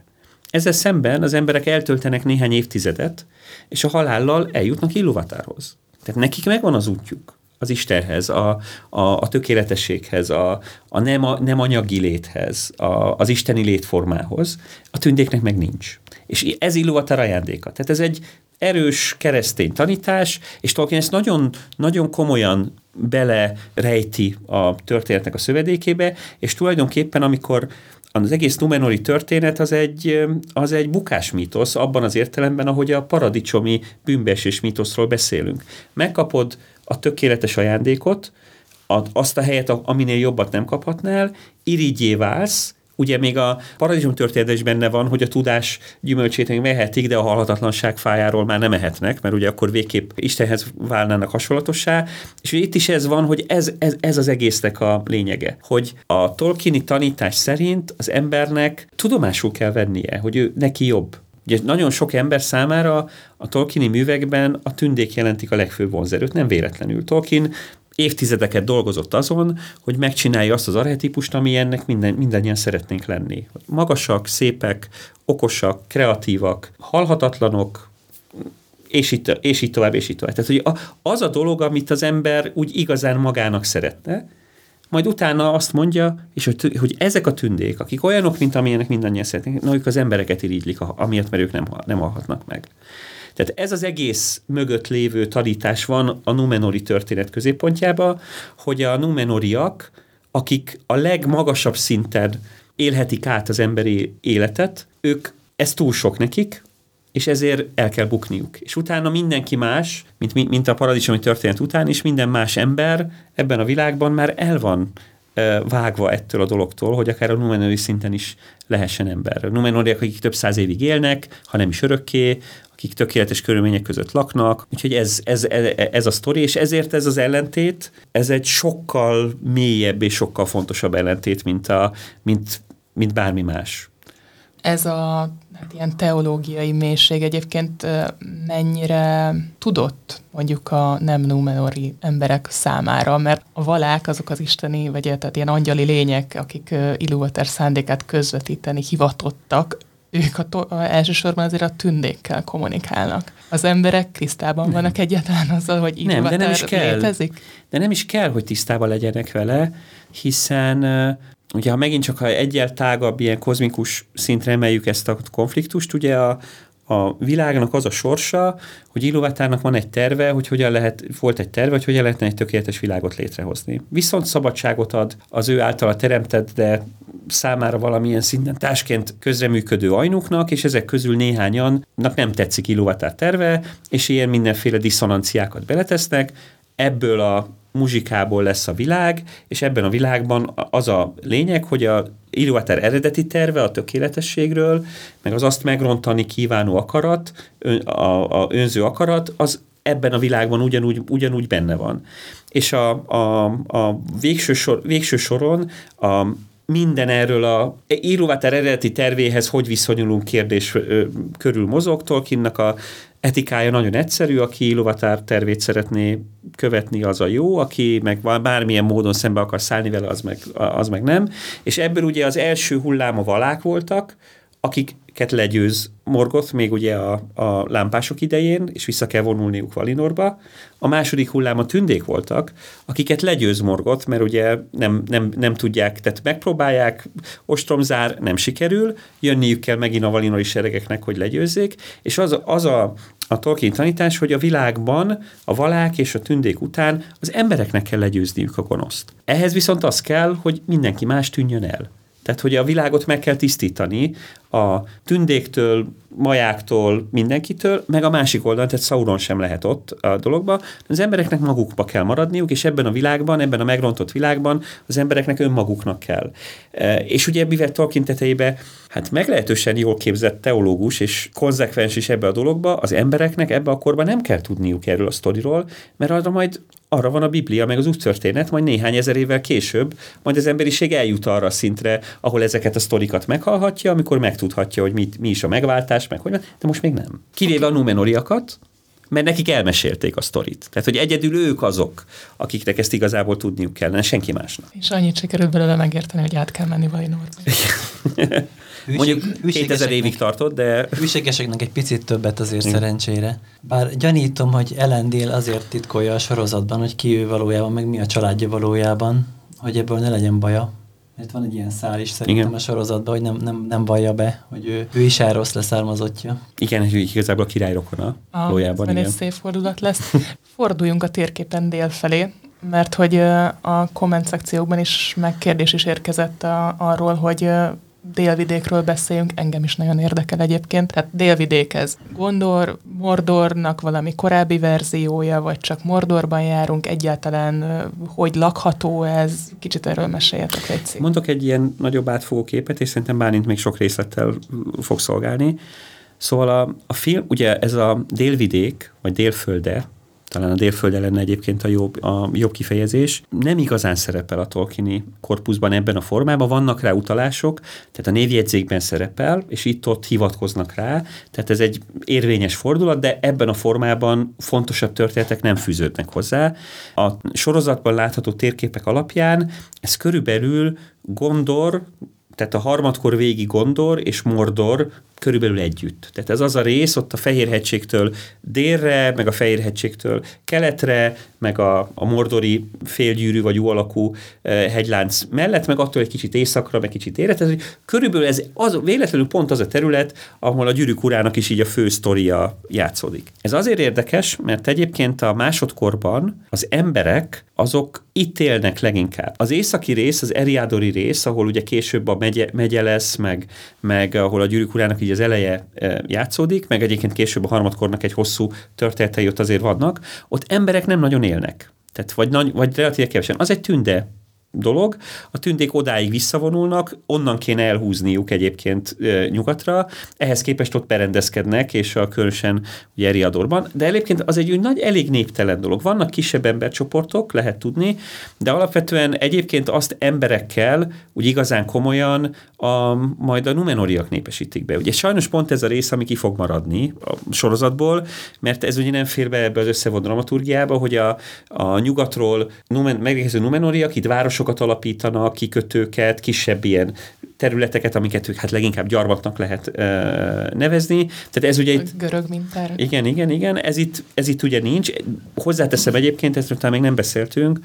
Ezzel szemben az emberek eltöltenek néhány évtizedet, és a halállal eljutnak Illuvatárhoz. Tehát nekik megvan az útjuk az Istenhez, a, a, a tökéletességhez, a, a nem, a nem anyagi léthez, a, az isteni létformához, a tündéknek meg nincs. És ez Illuvatar ajándéka. Tehát ez egy erős keresztény tanítás, és Tolkien ezt nagyon, nagyon komolyan bele rejti a történetnek a szövedékébe, és tulajdonképpen amikor az egész Numenori történet az egy, az egy bukás mítosz, abban az értelemben, ahogy a paradicsomi bűnbeesés mítoszról beszélünk. Megkapod a tökéletes ajándékot, azt a helyet, aminél jobbat nem kaphatnál, irigyé válsz, Ugye még a paradicsom történet is benne van, hogy a tudás gyümölcsét még mehetik, de a halhatatlanság fájáról már nem ehetnek, mert ugye akkor végképp Istenhez válnának hasonlatossá. És itt is ez van, hogy ez, ez, ez az egésznek a lényege, hogy a Tolkieni tanítás szerint az embernek tudomásul kell vennie, hogy ő neki jobb. Ugye nagyon sok ember számára a Tolkieni művekben a tündék jelentik a legfőbb vonzerőt, nem véletlenül. Tolkien évtizedeket dolgozott azon, hogy megcsinálja azt az arhetipust, ami ennek minden, mindannyian szeretnénk lenni. Magasak, szépek, okosak, kreatívak, halhatatlanok, és itt, és itt tovább, és itt tovább. Tehát, hogy az a dolog, amit az ember úgy igazán magának szeretne, majd utána azt mondja, és hogy, hogy ezek a tündék, akik olyanok, mint amilyenek mindannyian szeretnénk, na, ők az embereket irigylik, amiatt, mert ők nem, nem halhatnak meg. Tehát ez az egész mögött lévő tanítás van a Numenori történet középpontjába, hogy a Numenoriak, akik a legmagasabb szinten élhetik át az emberi életet, ők ez túl sok nekik, és ezért el kell bukniuk. És utána mindenki más, mint, mint a paradicsomi történet után, és minden más ember ebben a világban már el van vágva ettől a dologtól, hogy akár a numenori szinten is lehessen ember. Numenoriak, akik több száz évig élnek, ha nem is örökké, akik tökéletes körülmények között laknak. Úgyhogy ez, ez, ez, ez a sztori, és ezért ez az ellentét, ez egy sokkal mélyebb és sokkal fontosabb ellentét, mint, a, mint, mint bármi más. Ez a hát ilyen teológiai mélység egyébként mennyire tudott mondjuk a nem numenori emberek számára, mert a valák azok az isteni, vagy tehát ilyen angyali lények, akik Ilúvater szándékát közvetíteni hivatottak, ők a to- a, elsősorban azért a tündékkel kommunikálnak. Az emberek tisztában nem. vannak egyáltalán azzal, hogy nem, de nem is kell. létezik? De nem is kell, hogy tisztában legyenek vele, hiszen ugye ha megint csak ha egyel tágabb, ilyen kozmikus szintre emeljük ezt a konfliktust, ugye a, a világnak az a sorsa, hogy Iluvatárnak van egy terve, hogy hogyan lehet, volt egy terve, hogy hogyan lehetne egy tökéletes világot létrehozni. Viszont szabadságot ad az ő általa teremtett, de számára valamilyen szinten társként közreműködő ajnuknak, és ezek közül néhányannak nem tetszik Iluvatár terve, és ilyen mindenféle diszonanciákat beletesznek, ebből a muzsikából lesz a világ, és ebben a világban az a lényeg, hogy a Illuvater eredeti terve a tökéletességről, meg az azt megrontani kívánó akarat, a, a önző akarat, az ebben a világban ugyanúgy, ugyanúgy benne van. És a, a, a végső, sor, végső soron a minden erről a Illuvater eredeti tervéhez hogy viszonyulunk kérdés ö, körül mozog. Tolkiennak a etikája nagyon egyszerű, aki Lovatár tervét szeretné követni, az a jó, aki meg bármilyen módon szembe akar szállni vele, az meg, az meg nem. És ebből ugye az első hullám a valák voltak, akiket legyőz Morgoth még ugye a, a lámpások idején, és vissza kell vonulniuk Valinorba. A második hullám a tündék voltak, akiket legyőz Morgoth, mert ugye nem, nem, nem tudják, tehát megpróbálják, ostromzár nem sikerül, jönniük kell megint a valinori seregeknek, hogy legyőzzék, és az, az a, a Tolkien tanítás, hogy a világban a valák és a tündék után az embereknek kell legyőzniük a gonoszt. Ehhez viszont az kell, hogy mindenki más tűnjön el. Tehát, hogy a világot meg kell tisztítani a tündéktől, majáktól, mindenkitől, meg a másik oldalon, tehát Sauron sem lehet ott a dologba. Az embereknek magukba kell maradniuk, és ebben a világban, ebben a megrontott világban az embereknek önmaguknak kell. E, és ugye mivel Tolkien tetejébe, hát meglehetősen jól képzett teológus, és konzekvens is ebbe a dologba, az embereknek ebbe a korban nem kell tudniuk erről a sztoriról, mert arra majd arra van a Biblia, meg az úttörténet, majd néhány ezer évvel később, majd az emberiség eljut arra a szintre, ahol ezeket a sztorikat meghallhatja, amikor megtudhatja, hogy mit, mi is a megváltás, meg hogy de most még nem. Kivéve a numenoriakat, mert nekik elmesélték a sztorit. Tehát, hogy egyedül ők azok, akiknek ezt igazából tudniuk kellene, senki másnak. És annyit sikerült belőle megérteni, hogy át kell menni Vajnorba. Mondjuk 2000 évig tartott, de... Hűségeseknek egy picit többet azért Igen. szerencsére. Bár gyanítom, hogy Elendél azért titkolja a sorozatban, hogy ki ő valójában, meg mi a családja valójában, hogy ebből ne legyen baja. Mert van egy ilyen szál is szerintem Igen. a sorozatban, hogy nem, nem, nem vallja be, hogy ő, ő is rossz leszármazottja. Igen, hogy igazából a király rokona ah, valójában. Ez egy szép fordulat lesz. Forduljunk a térképen dél felé, mert hogy a komment szekciókban is megkérdés is érkezett a, arról, hogy délvidékről beszéljünk, engem is nagyon érdekel egyébként. Tehát délvidék ez Gondor, Mordornak valami korábbi verziója, vagy csak Mordorban járunk, egyáltalán hogy lakható ez? Kicsit erről meséljetek egy. Mondok egy ilyen nagyobb átfogó képet, és szerintem Bálint még sok részlettel fog szolgálni. Szóval a, a film, ugye ez a délvidék, vagy délfölde, talán a délföld lenne egyébként a jobb, a jobb kifejezés, nem igazán szerepel a Tolkieni korpuszban ebben a formában, vannak rá utalások, tehát a névjegyzékben szerepel, és itt-ott hivatkoznak rá, tehát ez egy érvényes fordulat, de ebben a formában fontosabb történetek nem fűződnek hozzá. A sorozatban látható térképek alapján ez körülbelül Gondor, tehát a harmadkor végi Gondor és Mordor körülbelül együtt. Tehát ez az a rész ott a Fehérhegységtől délre, meg a Fehérhegységtől keletre, meg a, a mordori félgyűrű vagy alakú e, hegylánc mellett, meg attól egy kicsit északra, meg kicsit délre. Tehát körülbelül ez az, véletlenül pont az a terület, ahol a gyűrűk urának is így a fő sztoria játszódik. Ez azért érdekes, mert egyébként a másodkorban az emberek azok itt élnek leginkább. Az északi rész, az Eriádori rész, ahol ugye később a megye, megye lesz, meg, meg ahol a gyűrűk urának így az eleje játszódik, meg egyébként később a harmadkornak egy hosszú történetei ott azért vannak, ott emberek nem nagyon élnek. Tehát vagy, nagy, vagy relatíve kevesen. Az egy tünde dolog. A tündék odáig visszavonulnak, onnan kéne elhúzniuk egyébként e, nyugatra, ehhez képest ott berendezkednek, és a különösen ugye Eriadorban, de egyébként az egy nagy, elég néptelen dolog. Vannak kisebb embercsoportok, lehet tudni, de alapvetően egyébként azt emberekkel, úgy igazán komolyan a, majd a numenoriak népesítik be. Ugye sajnos pont ez a rész, ami ki fog maradni a sorozatból, mert ez ugye nem fér be ebbe az összevont dramaturgiába, hogy a, a nyugatról numen, megérkező numenoriak itt városokat alapítanak, kikötőket, kisebb ilyen területeket, amiket ők hát leginkább gyarmatnak lehet ö, nevezni. Tehát ez ugye itt... Görög mintára. Igen, igen, igen. Ez itt, ez itt ugye nincs. Hozzáteszem egyébként, ezt még nem beszéltünk,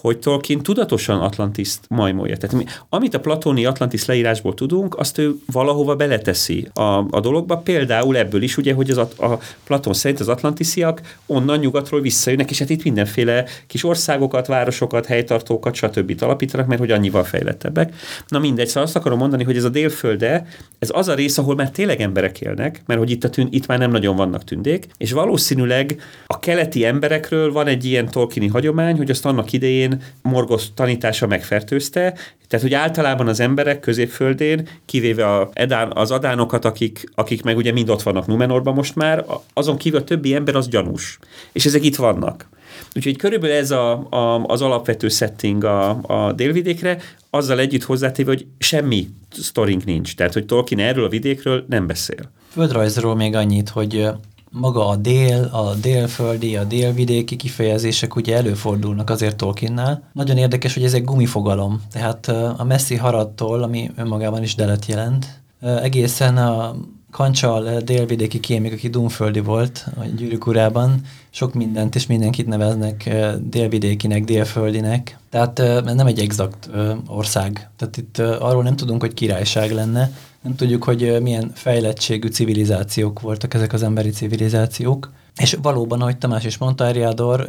hogy Tolkien tudatosan Atlantiszt majmolja. Tehát mi, amit a platóni Atlantis leírásból tudunk, azt ő valahova beleteszi a, a dologba. Például ebből is ugye, hogy az a, Platón szerint az atlantisziak onnan nyugatról visszajönnek, és hát itt mindenféle kis országokat, városokat, helytartókat, stb. alapítanak, mert hogy annyival fejlettebbek. Na mindegy, szóval azt akarom mondani, hogy ez a délfölde, ez az a rész, ahol már tényleg emberek élnek, mert hogy itt, a tűn, itt már nem nagyon vannak tündék, és valószínűleg a keleti emberekről van egy ilyen tolkini hagyomány, hogy azt annak idején idején Morgosz tanítása megfertőzte, tehát hogy általában az emberek középföldén, kivéve a Edán, az adánokat, akik, akik meg ugye mind ott vannak Numenorban most már, azon kívül a többi ember az gyanús. És ezek itt vannak. Úgyhogy körülbelül ez a, a, az alapvető setting a, a délvidékre, azzal együtt hozzátéve, hogy semmi sztorink nincs. Tehát, hogy Tolkien erről a vidékről nem beszél. Földrajzról még annyit, hogy maga a dél, a délföldi, a délvidéki kifejezések ugye előfordulnak azért Tolkiennál. Nagyon érdekes, hogy ez egy gumifogalom, tehát a messzi haradtól, ami önmagában is delet jelent, egészen a Kancsal délvidéki kémik, aki Dunföldi volt a gyűrűk urában, sok mindent és mindenkit neveznek délvidékinek, délföldinek. Tehát nem egy exakt ország. Tehát itt arról nem tudunk, hogy királyság lenne, nem tudjuk, hogy milyen fejlettségű civilizációk voltak ezek az emberi civilizációk. És valóban, ahogy Tamás is mondta, Ariador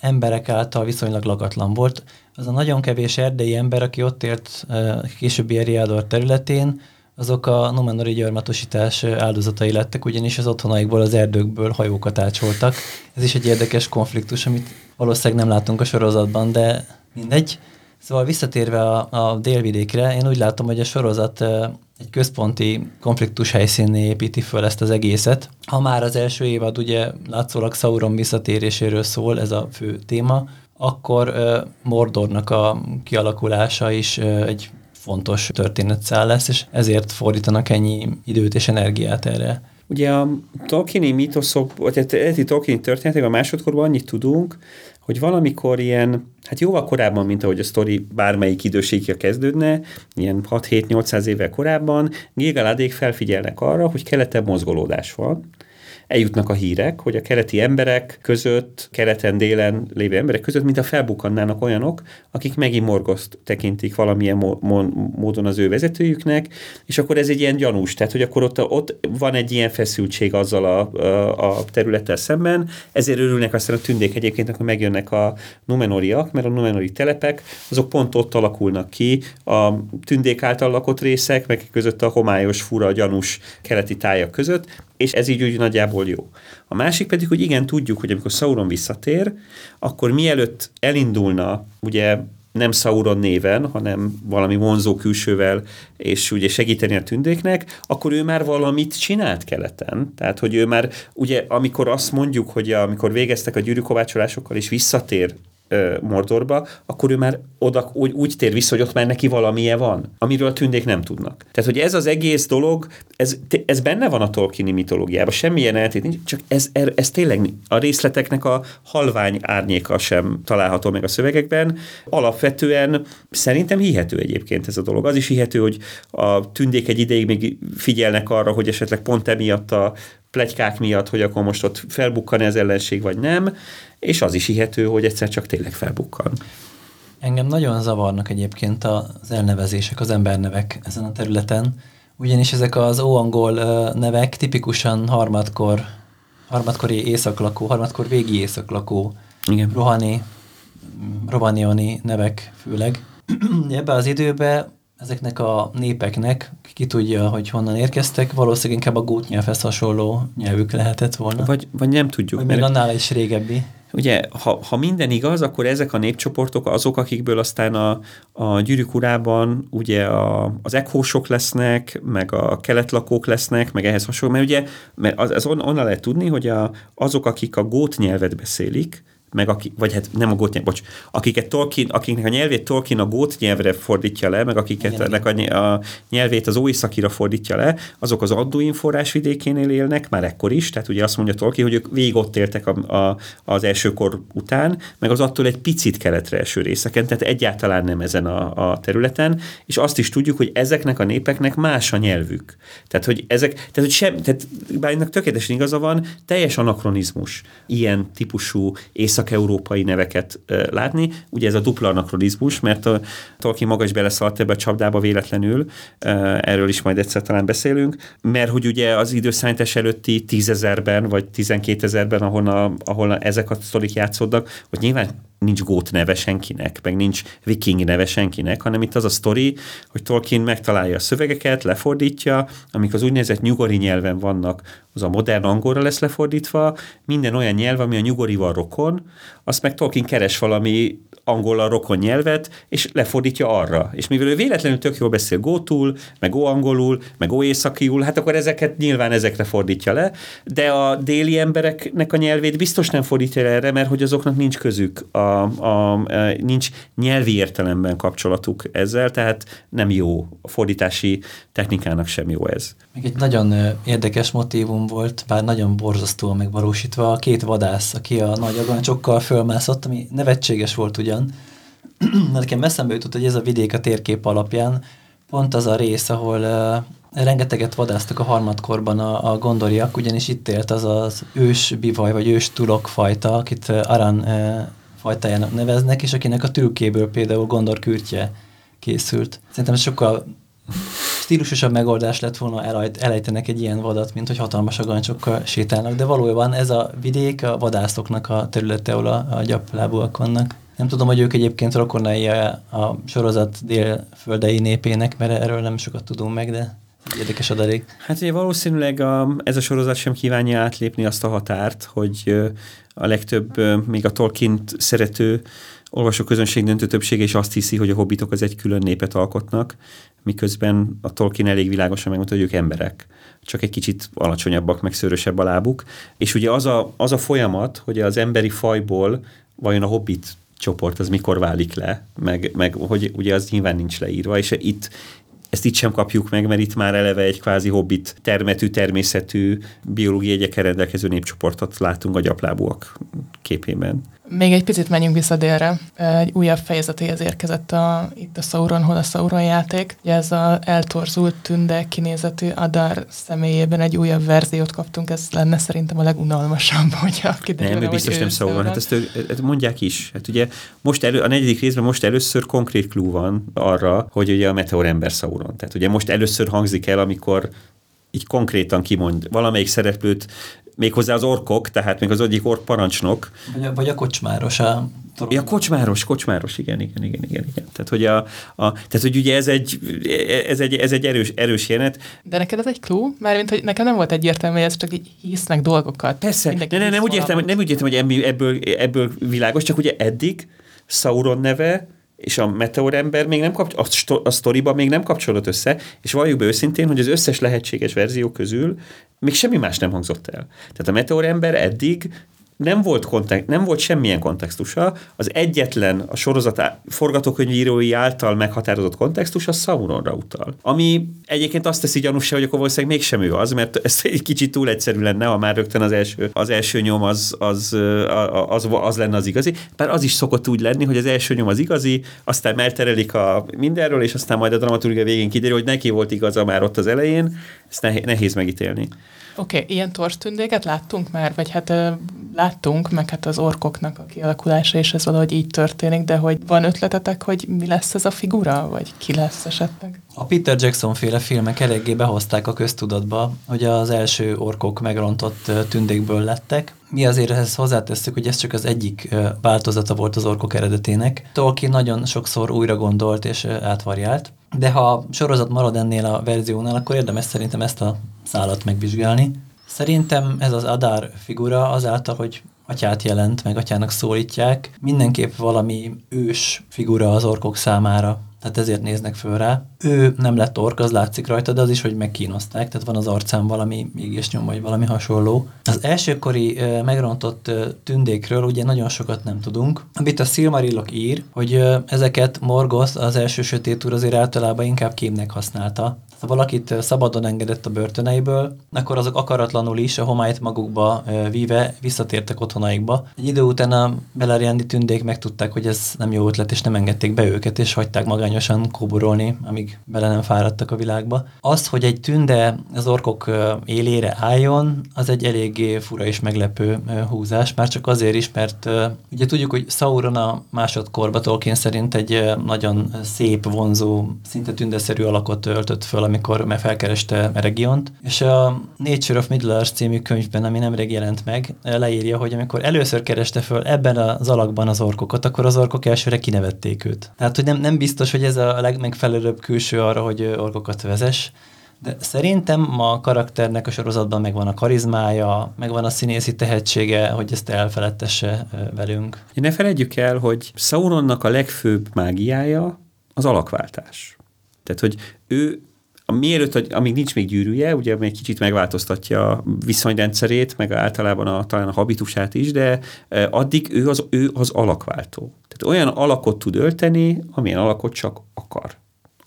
emberek által viszonylag lakatlan volt. Az a nagyon kevés erdei ember, aki ott élt későbbi Ariador területén, azok a Numenori gyarmatosítás áldozatai lettek, ugyanis az otthonaikból, az erdőkből hajókat ácsoltak. Ez is egy érdekes konfliktus, amit valószínűleg nem látunk a sorozatban, de mindegy. Szóval visszatérve a, a délvidékre, én úgy látom, hogy a sorozat egy központi konfliktus helyszínné építi föl ezt az egészet. Ha már az első évad ugye látszólag Sauron visszatéréséről szól, ez a fő téma, akkor uh, Mordornak a kialakulása is uh, egy fontos történetszál lesz, és ezért fordítanak ennyi időt és energiát erre. Ugye a Tolkieni mítoszok, vagy a eredeti Tolkieni történetek a másodkorban annyit tudunk, hogy valamikor ilyen, hát jóval korábban, mint ahogy a sztori bármelyik időségig kezdődne, ilyen 6-7-800 évvel korábban, Gilgaladék felfigyelnek arra, hogy keletebb mozgolódás van, eljutnak a hírek, hogy a keleti emberek között, keleten-délen lévő emberek között, mint a felbukannának olyanok, akik megint morgoszt tekintik valamilyen módon az ő vezetőjüknek, és akkor ez egy ilyen gyanús, tehát hogy akkor ott, ott van egy ilyen feszültség azzal a, a, a területtel szemben, ezért örülnek aztán a tündék egyébként, akkor megjönnek a numenoriak, mert a numenori telepek, azok pont ott alakulnak ki, a tündék által lakott részek, meg között a homályos, fura, gyanús keleti tájak között, és ez így úgy nagyjából jó. A másik pedig, hogy igen, tudjuk, hogy amikor Sauron visszatér, akkor mielőtt elindulna, ugye nem Sauron néven, hanem valami vonzó külsővel, és ugye segíteni a tündéknek, akkor ő már valamit csinált keleten. Tehát, hogy ő már, ugye, amikor azt mondjuk, hogy amikor végeztek a gyűrűkovácsolásokkal, és visszatér Mordorba, akkor ő már oda úgy, úgy tér vissza, hogy ott már neki valamilyen van, amiről a tündék nem tudnak. Tehát, hogy ez az egész dolog, ez, ez benne van a Tolkieni mitológiában, semmilyen eltét nincs, csak ez, ez, tényleg a részleteknek a halvány árnyéka sem található meg a szövegekben. Alapvetően szerintem hihető egyébként ez a dolog. Az is hihető, hogy a tündék egy ideig még figyelnek arra, hogy esetleg pont emiatt a plegykák miatt, hogy akkor most ott felbukkan ez ellenség, vagy nem, és az is hihető, hogy egyszer csak tényleg felbukkan. Engem nagyon zavarnak egyébként az elnevezések, az embernevek ezen a területen, ugyanis ezek az óangol nevek tipikusan harmadkor, harmadkori északlakó, harmadkor végi északlakó, Igen. rohani, rovanioni nevek főleg. [CLEARS THROAT] Ebben az időben ezeknek a népeknek, ki tudja, hogy honnan érkeztek, valószínűleg inkább a gót nyelvhez hasonló nyelvük lehetett volna. Vagy, vagy nem tudjuk. Vagy még annál is régebbi. Ugye, ha, ha minden igaz, akkor ezek a népcsoportok azok, akikből aztán a, a gyűrűk urában ugye a, az ekhósok lesznek, meg a keletlakók lesznek, meg ehhez hasonló, mert ugye mert az, az on, onnan lehet tudni, hogy a, azok, akik a gót nyelvet beszélik, meg aki, vagy hát nem a gót nyelv, bocs, akiket Tolkien, akiknek a nyelvét Tolkien a gót nyelvre fordítja le, meg akiket Igen, ennek a, a nyelvét az Óiszakira fordítja le, azok az Adduin forrásvidékénél élnek, már ekkor is, tehát ugye azt mondja Tolkien, hogy ők végig ott éltek a, a, az első kor után, meg az attól egy picit keletre eső részeken, tehát egyáltalán nem ezen a, a területen, és azt is tudjuk, hogy ezeknek a népeknek más a nyelvük. Tehát, hogy ezek, tehát, hogy sem, tehát bár ennek tökéletesen igaza van, teljes anakronizmus ilyen típusú észak-európai neveket látni. Ugye ez a dupla anakronizmus, mert a Tolkien maga is beleszaladt ebbe a csapdába véletlenül, erről is majd egyszer talán beszélünk, mert hogy ugye az időszállítás előtti tízezerben vagy tizenkétezerben, ahol, ahol ezek a sztorik játszódnak, hogy nyilván nincs gót neve senkinek, meg nincs viking neve senkinek, hanem itt az a sztori, hogy Tolkien megtalálja a szövegeket, lefordítja, amik az úgynevezett nyugori nyelven vannak, az a modern angolra lesz lefordítva, minden olyan nyelv, ami a nyugorival rokon, azt meg Tolkien keres valami angol rokon nyelvet, és lefordítja arra. És mivel ő véletlenül tök jól beszél gótul, meg óangolul, meg óészakiul, hát akkor ezeket nyilván ezekre fordítja le, de a déli embereknek a nyelvét biztos nem fordítja le erre, mert hogy azoknak nincs közük, a, a, a, nincs nyelvi értelemben kapcsolatuk ezzel, tehát nem jó a fordítási technikának sem jó ez. Még egy nagyon érdekes motívum volt, bár nagyon borzasztóan megvalósítva, a két vadász, aki a nagy agancsokkal fölmászott, ami nevetséges volt ugyan. [CLEARS THROAT] Nekem eszembe jutott, hogy ez a vidék a térkép alapján pont az a rész, ahol uh, rengeteget vadáztak a harmadkorban a, a gondoriak, ugyanis itt élt az az ős bivaj, vagy ős tulok fajta, akit Aran uh, fajtájának neveznek, és akinek a tülkéből például gondor kürtje készült. Szerintem ez sokkal stílusosabb megoldás lett volna elejt, elejtenek egy ilyen vadat, mint hogy hatalmas agancsokkal sétálnak, de valójában ez a vidék a vadászoknak a területe, ahol a, a gyaplábúak vannak. Nem tudom, hogy ők egyébként rokonai a, a sorozat délföldei népének, mert erről nem sokat tudunk meg, de érdekes adalék. Hát ugye valószínűleg a, ez a sorozat sem kívánja átlépni azt a határt, hogy a legtöbb, még a Tolkien szerető olvasóközönség döntő többsége is azt hiszi, hogy a hobbitok az egy külön népet alkotnak, miközben a Tolkien elég világosan megmondta, hogy ők emberek, csak egy kicsit alacsonyabbak, meg szörösebb a lábuk. És ugye az a, az a folyamat, hogy az emberi fajból vajon a hobbit csoport az mikor válik le, meg, meg hogy ugye az nyilván nincs leírva, és itt ezt itt sem kapjuk meg, mert itt már eleve egy kvázi hobbit termetű, természetű, biológiai egyekkel rendelkező népcsoportot látunk a gyaplábúak képében. Még egy picit menjünk vissza délre. Egy újabb fejezetéhez érkezett a, itt a Sauron, hol a Sauron játék. Ugye ez a eltorzult tünde kinézetű Adar személyében egy újabb verziót kaptunk, ez lenne szerintem a legunalmasabb, [LAUGHS] hogyha kiderül, Nem, biztos nem Sauron, hát ezt, ezt mondják is. Hát ugye most elő, a negyedik részben most először konkrét klú van arra, hogy ugye a meteor ember Sauron. Tehát ugye most először hangzik el, amikor így konkrétan kimond valamelyik szereplőt méghozzá az orkok, tehát még az egyik ork parancsnok. Vagy a, vagy a kocsmáros. A Ja, kocsmáros, kocsmáros, igen, igen, igen, igen, igen. Tehát, hogy, a, a, tehát, hogy ugye ez egy, ez egy, ez egy erős, erős jelenet. De neked ez egy klú? Mármint, hogy nekem nem volt egyértelmű, hogy ez csak így hisznek dolgokat. Persze, ne, ne, nem, úgy értem, nem úgy értem, hogy ebből, ebből világos, csak ugye eddig Sauron neve és a meteorember még nem kapcs- a, sto- a sztoriban még nem kapcsolódott össze, és valljuk be őszintén, hogy az összes lehetséges verzió közül még semmi más nem hangzott el. Tehát a meteorember eddig nem volt, kontext, nem volt semmilyen kontextusa, az egyetlen a sorozat forgatókönyvírói által meghatározott kontextus a Sauronra utal. Ami egyébként azt teszi gyanúsá, hogy akkor valószínűleg mégsem ő az, mert ez egy kicsit túl egyszerű lenne, ha már rögtön az első, az első nyom az, az, az, az, az lenne az igazi. Bár az is szokott úgy lenni, hogy az első nyom az igazi, aztán elterelik a mindenről, és aztán majd a dramaturgia végén kiderül, hogy neki volt igaza már ott az elején, ezt nehéz megítélni. Oké, okay, ilyen torstündéket láttunk már, vagy hát láttunk, meg hát az orkoknak a kialakulása, és ez valahogy így történik, de hogy van ötletetek, hogy mi lesz ez a figura, vagy ki lesz esetleg? A Peter Jackson féle filmek eléggé behozták a köztudatba, hogy az első orkok megrontott tündékből lettek. Mi azért ehhez hozzátesszük, hogy ez csak az egyik változata volt az orkok eredetének. Tolkien nagyon sokszor újra gondolt és átvariált, de ha a sorozat marad ennél a verziónál, akkor érdemes szerintem ezt a szállat megvizsgálni. Szerintem ez az Adár figura azáltal, hogy atyát jelent, meg atyának szólítják, mindenképp valami ős figura az orkok számára. Tehát ezért néznek föl rá. Ő nem lett ork, az látszik rajta, de az is, hogy megkínozták, tehát van az arcán valami mégis nyom, vagy valami hasonló. Az elsőkori megrontott tündékről ugye nagyon sokat nem tudunk. Amit a Silmarillok ír, hogy ezeket Morgoth, az első sötét úr azért általában inkább kémnek használta ha valakit szabadon engedett a börtöneiből, akkor azok akaratlanul is a homályt magukba víve visszatértek otthonaikba. Egy idő után a beleriandi tündék megtudták, hogy ez nem jó ötlet, és nem engedték be őket, és hagyták magányosan kóborolni, amíg bele nem fáradtak a világba. Az, hogy egy tünde az orkok élére álljon, az egy eléggé fura és meglepő húzás, már csak azért is, mert ugye tudjuk, hogy Sauron a másodkorba Tolkien szerint egy nagyon szép, vonzó, szinte tündeszerű alakot öltött föl, amikor felkereste Eregiont, és a Nature of Middle-earth című könyvben, ami nemrég jelent meg, leírja, hogy amikor először kereste föl ebben az alakban az orkokat, akkor az orkok elsőre kinevették őt. Tehát, hogy nem, nem biztos, hogy ez a legmegfelelőbb külső arra, hogy orkokat vezes, de szerintem a karakternek a sorozatban megvan a karizmája, megvan a színészi tehetsége, hogy ezt elfeledtesse velünk. Ne felejtjük el, hogy Sauronnak a legfőbb mágiája az alakváltás. Tehát, hogy ő mielőtt, amíg nincs még gyűrűje, ugye egy kicsit megváltoztatja a viszonyrendszerét, meg általában a, talán a habitusát is, de e, addig ő az, ő az alakváltó. Tehát olyan alakot tud ölteni, amilyen alakot csak akar.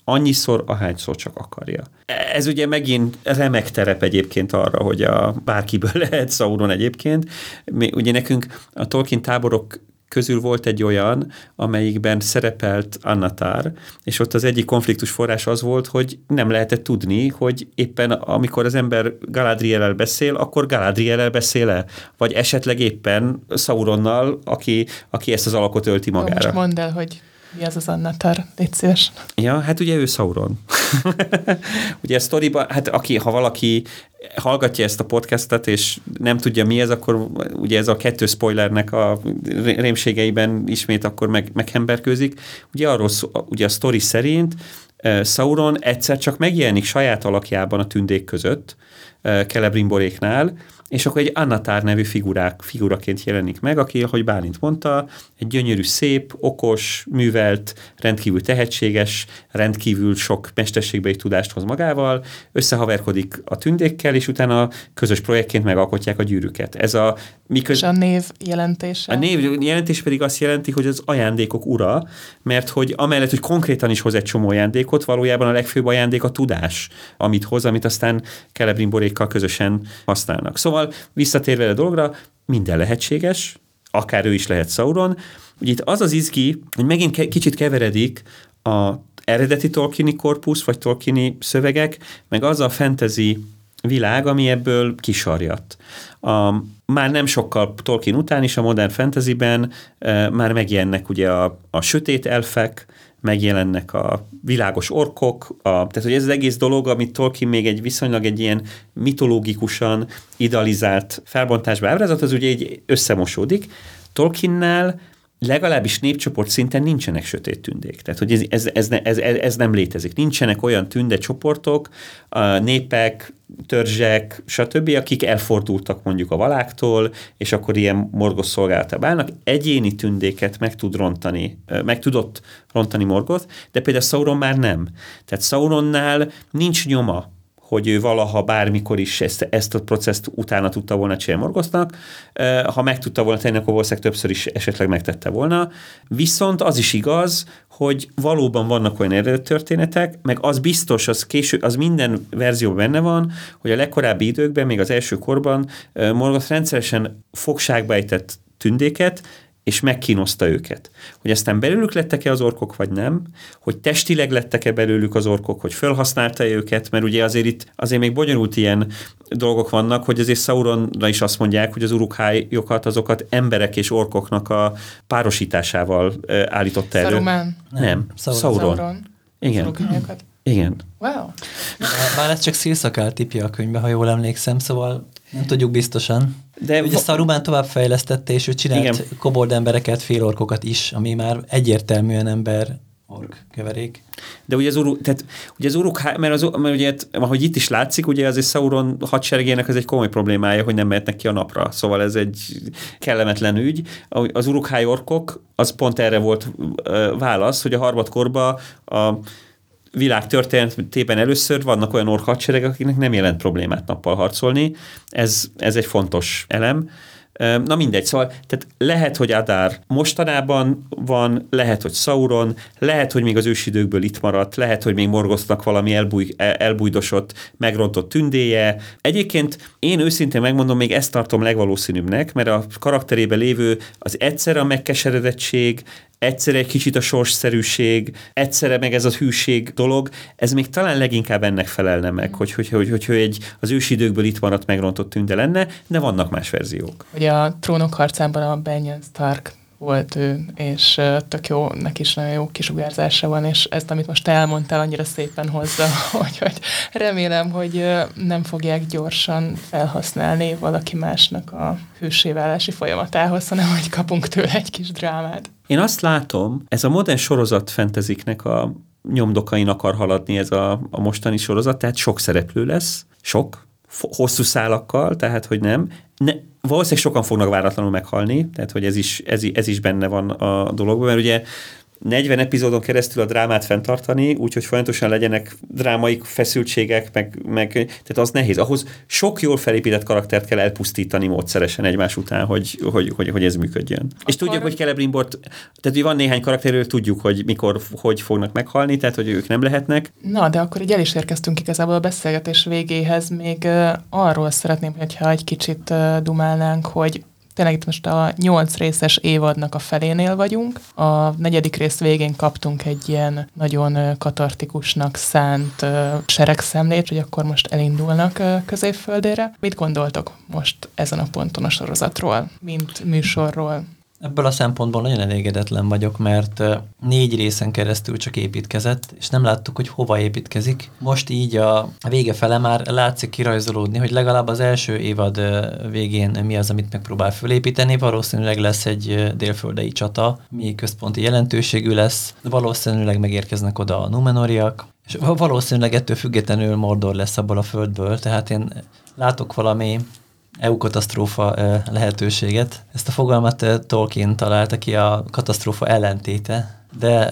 Annyiszor, ahányszor csak akarja. Ez ugye megint remek terep egyébként arra, hogy a bárkiből [LAUGHS] lehet Sauron egyébként. Mi, ugye nekünk a Tolkien táborok közül volt egy olyan, amelyikben szerepelt Annatár, és ott az egyik konfliktus forrás az volt, hogy nem lehetett tudni, hogy éppen amikor az ember Galadriel-el beszél, akkor Galadriel-el beszél-e? Vagy esetleg éppen Sauronnal, aki, aki ezt az alakot ölti magára. Most mondd el, hogy mi az az Annatar? Légy szíves. Ja, hát ugye ő Sauron. [LAUGHS] ugye a sztoriban, hát aki, ha valaki hallgatja ezt a podcastet, és nem tudja mi ez, akkor ugye ez a kettő spoilernek a rémségeiben ismét akkor meg, meghemberkőzik. Ugye arról ugye a sztori szerint Sauron egyszer csak megjelenik saját alakjában a tündék között, Celebrimboréknál, és akkor egy Annatár nevű figurák, figuraként jelenik meg, aki, ahogy Bálint mondta, egy gyönyörű, szép, okos, művelt, rendkívül tehetséges, rendkívül sok mesterségbeli tudást hoz magával, összehaverkodik a tündékkel, és utána közös projektként megalkotják a gyűrűket. Ez a miköz... És a név jelentése? A név jelentés pedig azt jelenti, hogy az ajándékok ura, mert hogy amellett, hogy konkrétan is hoz egy csomó ajándékot, valójában a legfőbb ajándék a tudás, amit hoz, amit aztán Celebrimborékkal közösen használnak. Szóval visszatérve a dologra, minden lehetséges, akár ő is lehet Sauron. Ugye itt az az izgi, hogy megint ke- kicsit keveredik a eredeti Tolkieni korpusz, vagy Tolkieni szövegek, meg az a fantasy világ, ami ebből kisarjat. A, már nem sokkal Tolkien után is a modern fantasyben e, már megjelennek ugye a, a sötét elfek, megjelennek a világos orkok, a, tehát hogy ez az egész dolog, amit Tolkien még egy viszonylag egy ilyen mitológikusan idealizált felbontásba ábrázat, az ugye így összemosódik. Tolkiennál legalábbis népcsoport szinten nincsenek sötét tündék. Tehát, hogy ez, ez, ez, ez, ez nem létezik. Nincsenek olyan tünde csoportok, népek, törzsek, stb., akik elfordultak mondjuk a valáktól, és akkor ilyen morgos szolgálata állnak. Egyéni tündéket meg tud rontani, meg tudott rontani morgot, de például Sauron már nem. Tehát Sauronnál nincs nyoma hogy ő valaha bármikor is ezt, ezt a processzt utána tudta volna csinálni Morgosznak. Ha meg tudta volna tenni, akkor valószínűleg többször is esetleg megtette volna. Viszont az is igaz, hogy valóban vannak olyan eredeti történetek, meg az biztos, az késő, az minden verzióban benne van, hogy a legkorábbi időkben, még az első korban Morgoth rendszeresen fogságba ejtett tündéket, és megkínozta őket. Hogy aztán belőlük lettek-e az orkok, vagy nem, hogy testileg lettek-e belőlük az orkok, hogy felhasználta -e őket, mert ugye azért itt azért még bonyolult ilyen dolgok vannak, hogy azért Sauronra is azt mondják, hogy az urukhájokat, azokat emberek és orkoknak a párosításával állította elő. Saruman. Nem, Sauron. Sauron. Sauron. Igen. Igen. Wow. Bár ez csak szélszakál tipja a könyvbe, ha jól emlékszem, szóval nem tudjuk biztosan. De ugye Saruman tovább fejlesztette, és ő csinált igen. kobold embereket, félorkokat is, ami már egyértelműen ember ork keverék. De ugye az, uru, tehát, ugye az uruk, mert, az, mert ugye, ahogy itt is látszik, ugye az egy Sauron hadseregének ez egy komoly problémája, hogy nem mehetnek ki a napra. Szóval ez egy kellemetlen ügy. Az urukháj orkok, az pont erre volt válasz, hogy a harmadkorban a világ történetében először vannak olyan ork hadseregek, akiknek nem jelent problémát nappal harcolni. Ez, ez egy fontos elem. Na mindegy, szóval tehát lehet, hogy Adár mostanában van, lehet, hogy Sauron, lehet, hogy még az ősidőkből itt maradt, lehet, hogy még morgoztak valami elbúj, elbújdosott, megrontott tündéje. Egyébként én őszintén megmondom, még ezt tartom legvalószínűbbnek, mert a karakterébe lévő az egyszer a megkeseredettség, egyszerre egy kicsit a sorsszerűség, egyszerre meg ez a hűség dolog, ez még talán leginkább ennek felelne meg, hogy, hogy, hogy, hogy, hogy egy az ősidőkből itt maradt megrontott tünde lenne, de vannak más verziók. Ugye a trónok harcában a Benjen Stark volt ő, és tök jó, neki is nagyon jó kisugárzása van, és ezt, amit most elmondtál, annyira szépen hozza, [LAUGHS] hogy, hogy remélem, hogy nem fogják gyorsan felhasználni valaki másnak a hőséválási folyamatához, hanem hogy kapunk tőle egy kis drámát. Én azt látom, ez a modern sorozat fenteziknek a nyomdokain akar haladni ez a, a mostani sorozat, tehát sok szereplő lesz, sok, hosszú szálakkal, tehát hogy nem. Ne, valószínűleg sokan fognak váratlanul meghalni, tehát hogy ez is, ez, ez is benne van a dologban, mert ugye 40 epizódon keresztül a drámát fenntartani, úgyhogy folyamatosan legyenek drámai feszültségek, meg, meg, tehát az nehéz. Ahhoz sok jól felépített karaktert kell elpusztítani módszeresen egymás után, hogy, hogy, hogy, hogy ez működjön. Akkor... És tudjuk, hogy Celebrimbort, tehát hogy van néhány karakterről, tudjuk, hogy mikor, hogy fognak meghalni, tehát hogy ők nem lehetnek. Na, de akkor így el is érkeztünk igazából a beszélgetés végéhez. Még uh, arról szeretném, hogyha egy kicsit uh, dumálnánk, hogy tényleg itt most a nyolc részes évadnak a felénél vagyunk. A negyedik rész végén kaptunk egy ilyen nagyon katartikusnak szánt seregszemlét, hogy akkor most elindulnak középföldére. Mit gondoltok most ezen a ponton a sorozatról, mint műsorról? Ebből a szempontból nagyon elégedetlen vagyok, mert négy részen keresztül csak építkezett, és nem láttuk, hogy hova építkezik. Most így a vége fele már látszik kirajzolódni, hogy legalább az első évad végén mi az, amit megpróbál fölépíteni. Valószínűleg lesz egy délföldei csata, mi központi jelentőségű lesz. Valószínűleg megérkeznek oda a Numenoriak, és valószínűleg ettől függetlenül Mordor lesz abból a földből, tehát én látok valami EU-katasztrófa lehetőséget. Ezt a fogalmat Tolkien találta ki a katasztrófa ellentéte, de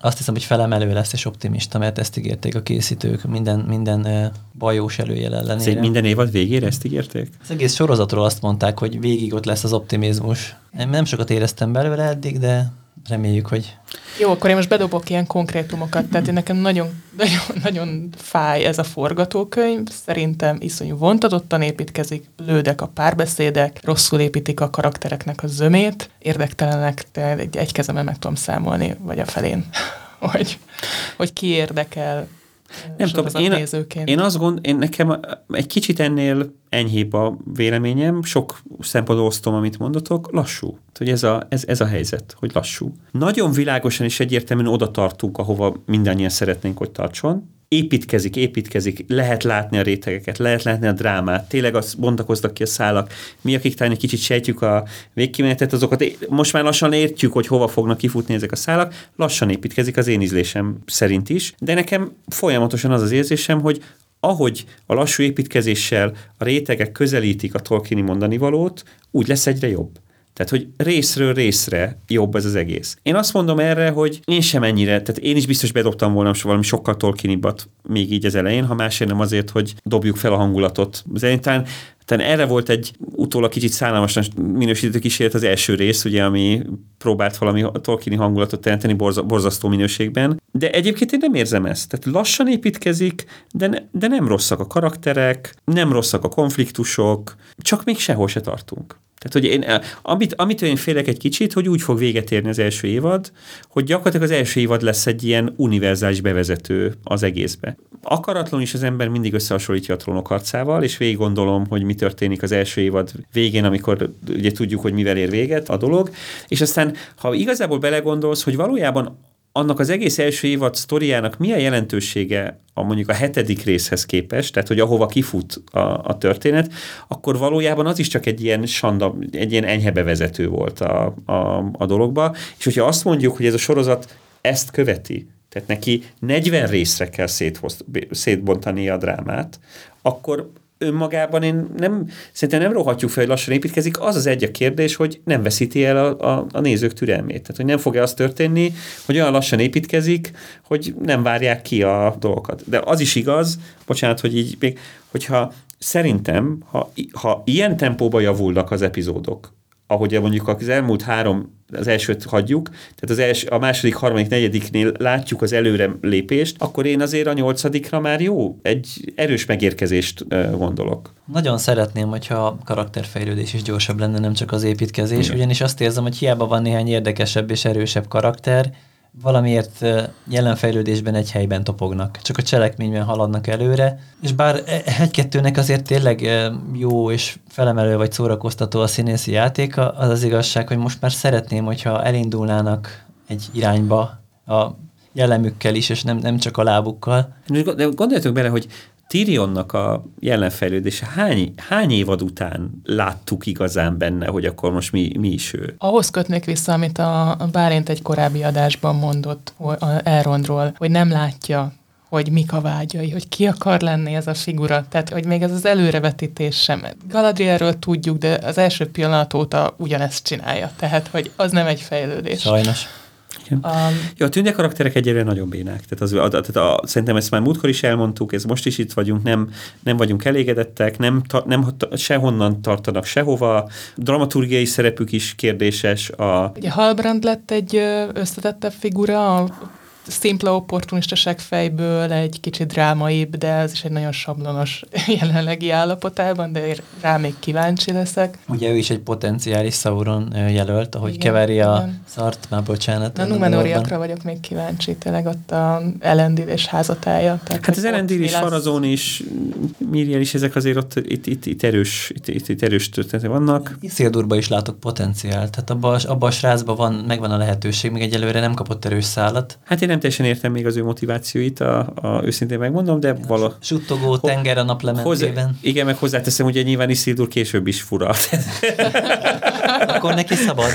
azt hiszem, hogy felemelő lesz és optimista, mert ezt ígérték a készítők minden, minden bajós előjel ellenére. Ez minden évad végére ezt ígérték? Az egész sorozatról azt mondták, hogy végig ott lesz az optimizmus. Én nem sokat éreztem belőle eddig, de reméljük, hogy... Jó, akkor én most bedobok ilyen konkrétumokat, tehát én nekem nagyon, nagyon, nagyon fáj ez a forgatókönyv, szerintem iszonyú vontatottan építkezik, lődek a párbeszédek, rosszul építik a karaktereknek a zömét, érdektelenek, de egy, egy kezemben meg tudom számolni, vagy a felén, [LAUGHS] hogy, hogy ki érdekel, nem tudom, én, én azt gond, én nekem egy kicsit ennél enyhébb a véleményem, sok szempontból osztom, amit mondatok, lassú. Hogy ez a, ez, ez a helyzet, hogy lassú. Nagyon világosan és egyértelműen oda tartunk, ahova mindannyian szeretnénk, hogy tartson, építkezik, építkezik, lehet látni a rétegeket, lehet látni a drámát, tényleg azt bontakoznak ki a szálak. Mi, akik talán egy kicsit sejtjük a végkimenetet, azokat most már lassan értjük, hogy hova fognak kifutni ezek a szálak, lassan építkezik az én ízlésem szerint is, de nekem folyamatosan az az érzésem, hogy ahogy a lassú építkezéssel a rétegek közelítik a Tolkieni mondani valót, úgy lesz egyre jobb. Tehát, hogy részről részre jobb ez az egész. Én azt mondom erre, hogy én sem ennyire, tehát én is biztos bedobtam volna valami sokkal tolkinibbat még így az elején, ha másért nem azért, hogy dobjuk fel a hangulatot. Szerintem tehát erre volt egy utólag kicsit szállalmasan minősítő kísérlet az első rész, ugye, ami próbált valami tolkini hangulatot teremteni borza, borzasztó minőségben. De egyébként én nem érzem ezt. Tehát lassan építkezik, de, ne, de nem rosszak a karakterek, nem rosszak a konfliktusok, csak még sehol se tartunk. Tehát, hogy én, amit, amit én félek egy kicsit, hogy úgy fog véget érni az első évad, hogy gyakorlatilag az első évad lesz egy ilyen univerzális bevezető az egészbe. Akaratlan is az ember mindig összehasonlítja a trónok harcával, és végig gondolom, hogy mi történik az első évad végén, amikor ugye tudjuk, hogy mivel ér véget a dolog, és aztán, ha igazából belegondolsz, hogy valójában annak az egész első évad sztoriának milyen jelentősége a mondjuk a hetedik részhez képest, tehát hogy ahova kifut a, a történet, akkor valójában az is csak egy ilyen sanda, egy ilyen enyhe bevezető volt a, a, a dologba. És hogyha azt mondjuk, hogy ez a sorozat ezt követi, tehát neki 40 részre kell szétbontani a drámát, akkor önmagában én nem, szerintem nem rohatjuk fel, hogy lassan építkezik. Az az egy a kérdés, hogy nem veszíti el a, a, a nézők türelmét. Tehát, hogy nem fog-e az történni, hogy olyan lassan építkezik, hogy nem várják ki a dolgokat. De az is igaz, bocsánat, hogy így még, hogyha szerintem, ha, ha ilyen tempóba javulnak az epizódok, ahogy mondjuk az elmúlt három, az elsőt hagyjuk, tehát az els, a második, harmadik, negyediknél látjuk az előre lépést, akkor én azért a nyolcadikra már jó, egy erős megérkezést gondolok. Nagyon szeretném, hogyha a karakterfejlődés is gyorsabb lenne, nem csak az építkezés, Igen. ugyanis azt érzem, hogy hiába van néhány érdekesebb és erősebb karakter, valamiért jelen fejlődésben egy helyben topognak, csak a cselekményben haladnak előre, és bár e, egy-kettőnek azért tényleg jó és felemelő vagy szórakoztató a színészi játéka, az az igazság, hogy most már szeretném, hogyha elindulnának egy irányba a jellemükkel is, és nem, nem csak a lábukkal. De gondoljatok bele, hogy Tyrionnak a jelenfejlődése hány, hány évad után láttuk igazán benne, hogy akkor most mi, mi is ő? Ahhoz kötnék vissza, amit a, Bálint egy korábbi adásban mondott Elrondról, hogy nem látja hogy mik a vágyai, hogy ki akar lenni ez a figura. Tehát, hogy még ez az előrevetítés sem. Galadrielről tudjuk, de az első pillanat óta ugyanezt csinálja. Tehát, hogy az nem egy fejlődés. Sajnos. Um, Jó, a tünde karakterek egyébként nagyon bénák. Tehát, az, a, tehát a, szerintem ezt már múltkor is elmondtuk, ez most is itt vagyunk, nem, nem vagyunk elégedettek, nem, ta, nem sehonnan tartanak sehova. Dramaturgiai szerepük is kérdéses. A... Ugye Halbrand lett egy összetettebb figura, a szimpla opportunistaság fejből egy kicsit drámaibb, de ez is egy nagyon sablonos [LAUGHS] jelenlegi állapotában, de rá még kíváncsi leszek. Ugye ő is egy potenciális Sauron jelölt, ahogy igen, keveri a igen. szart, már bocsánat. Na, Numenoriakra vagyok még kíváncsi, tényleg ott a Elendil és házatája. Tehát hát az Elendil is, Farazón is, Miriel is, ezek azért ott itt, itt, itt erős, itt, itt, itt erős történetek vannak. Iszildurba is látok potenciált, tehát abban abba a srácban van, megvan a lehetőség, még egyelőre nem kapott erős szállat. Hát én nem teljesen értem még az ő motivációit, a, a őszintén megmondom, de vala... Suttogó tenger a naplementében. Hozzá, igen, meg hozzáteszem, hogy nyilván Isildur később is fura. [LAUGHS] Akkor neki szabad.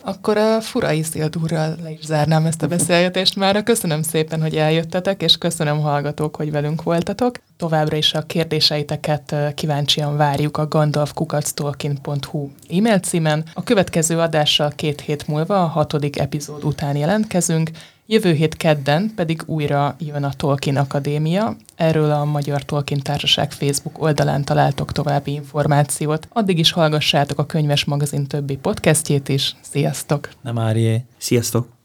Akkor a fura Isildurral le is zárnám ezt a beszélgetést már. Köszönöm szépen, hogy eljöttetek, és köszönöm hallgatók, hogy velünk voltatok. Továbbra is a kérdéseiteket kíváncsian várjuk a gandalfkukactolkien.hu e-mail címen. A következő adással két hét múlva, a hatodik epizód után jelentkezünk. Jövő hét kedden pedig újra jön a Tolkien Akadémia. Erről a Magyar Tolkien Társaság Facebook oldalán találtok további információt. Addig is hallgassátok a Könyves Magazin többi podcastjét is. Sziasztok! Nem Árié! Sziasztok!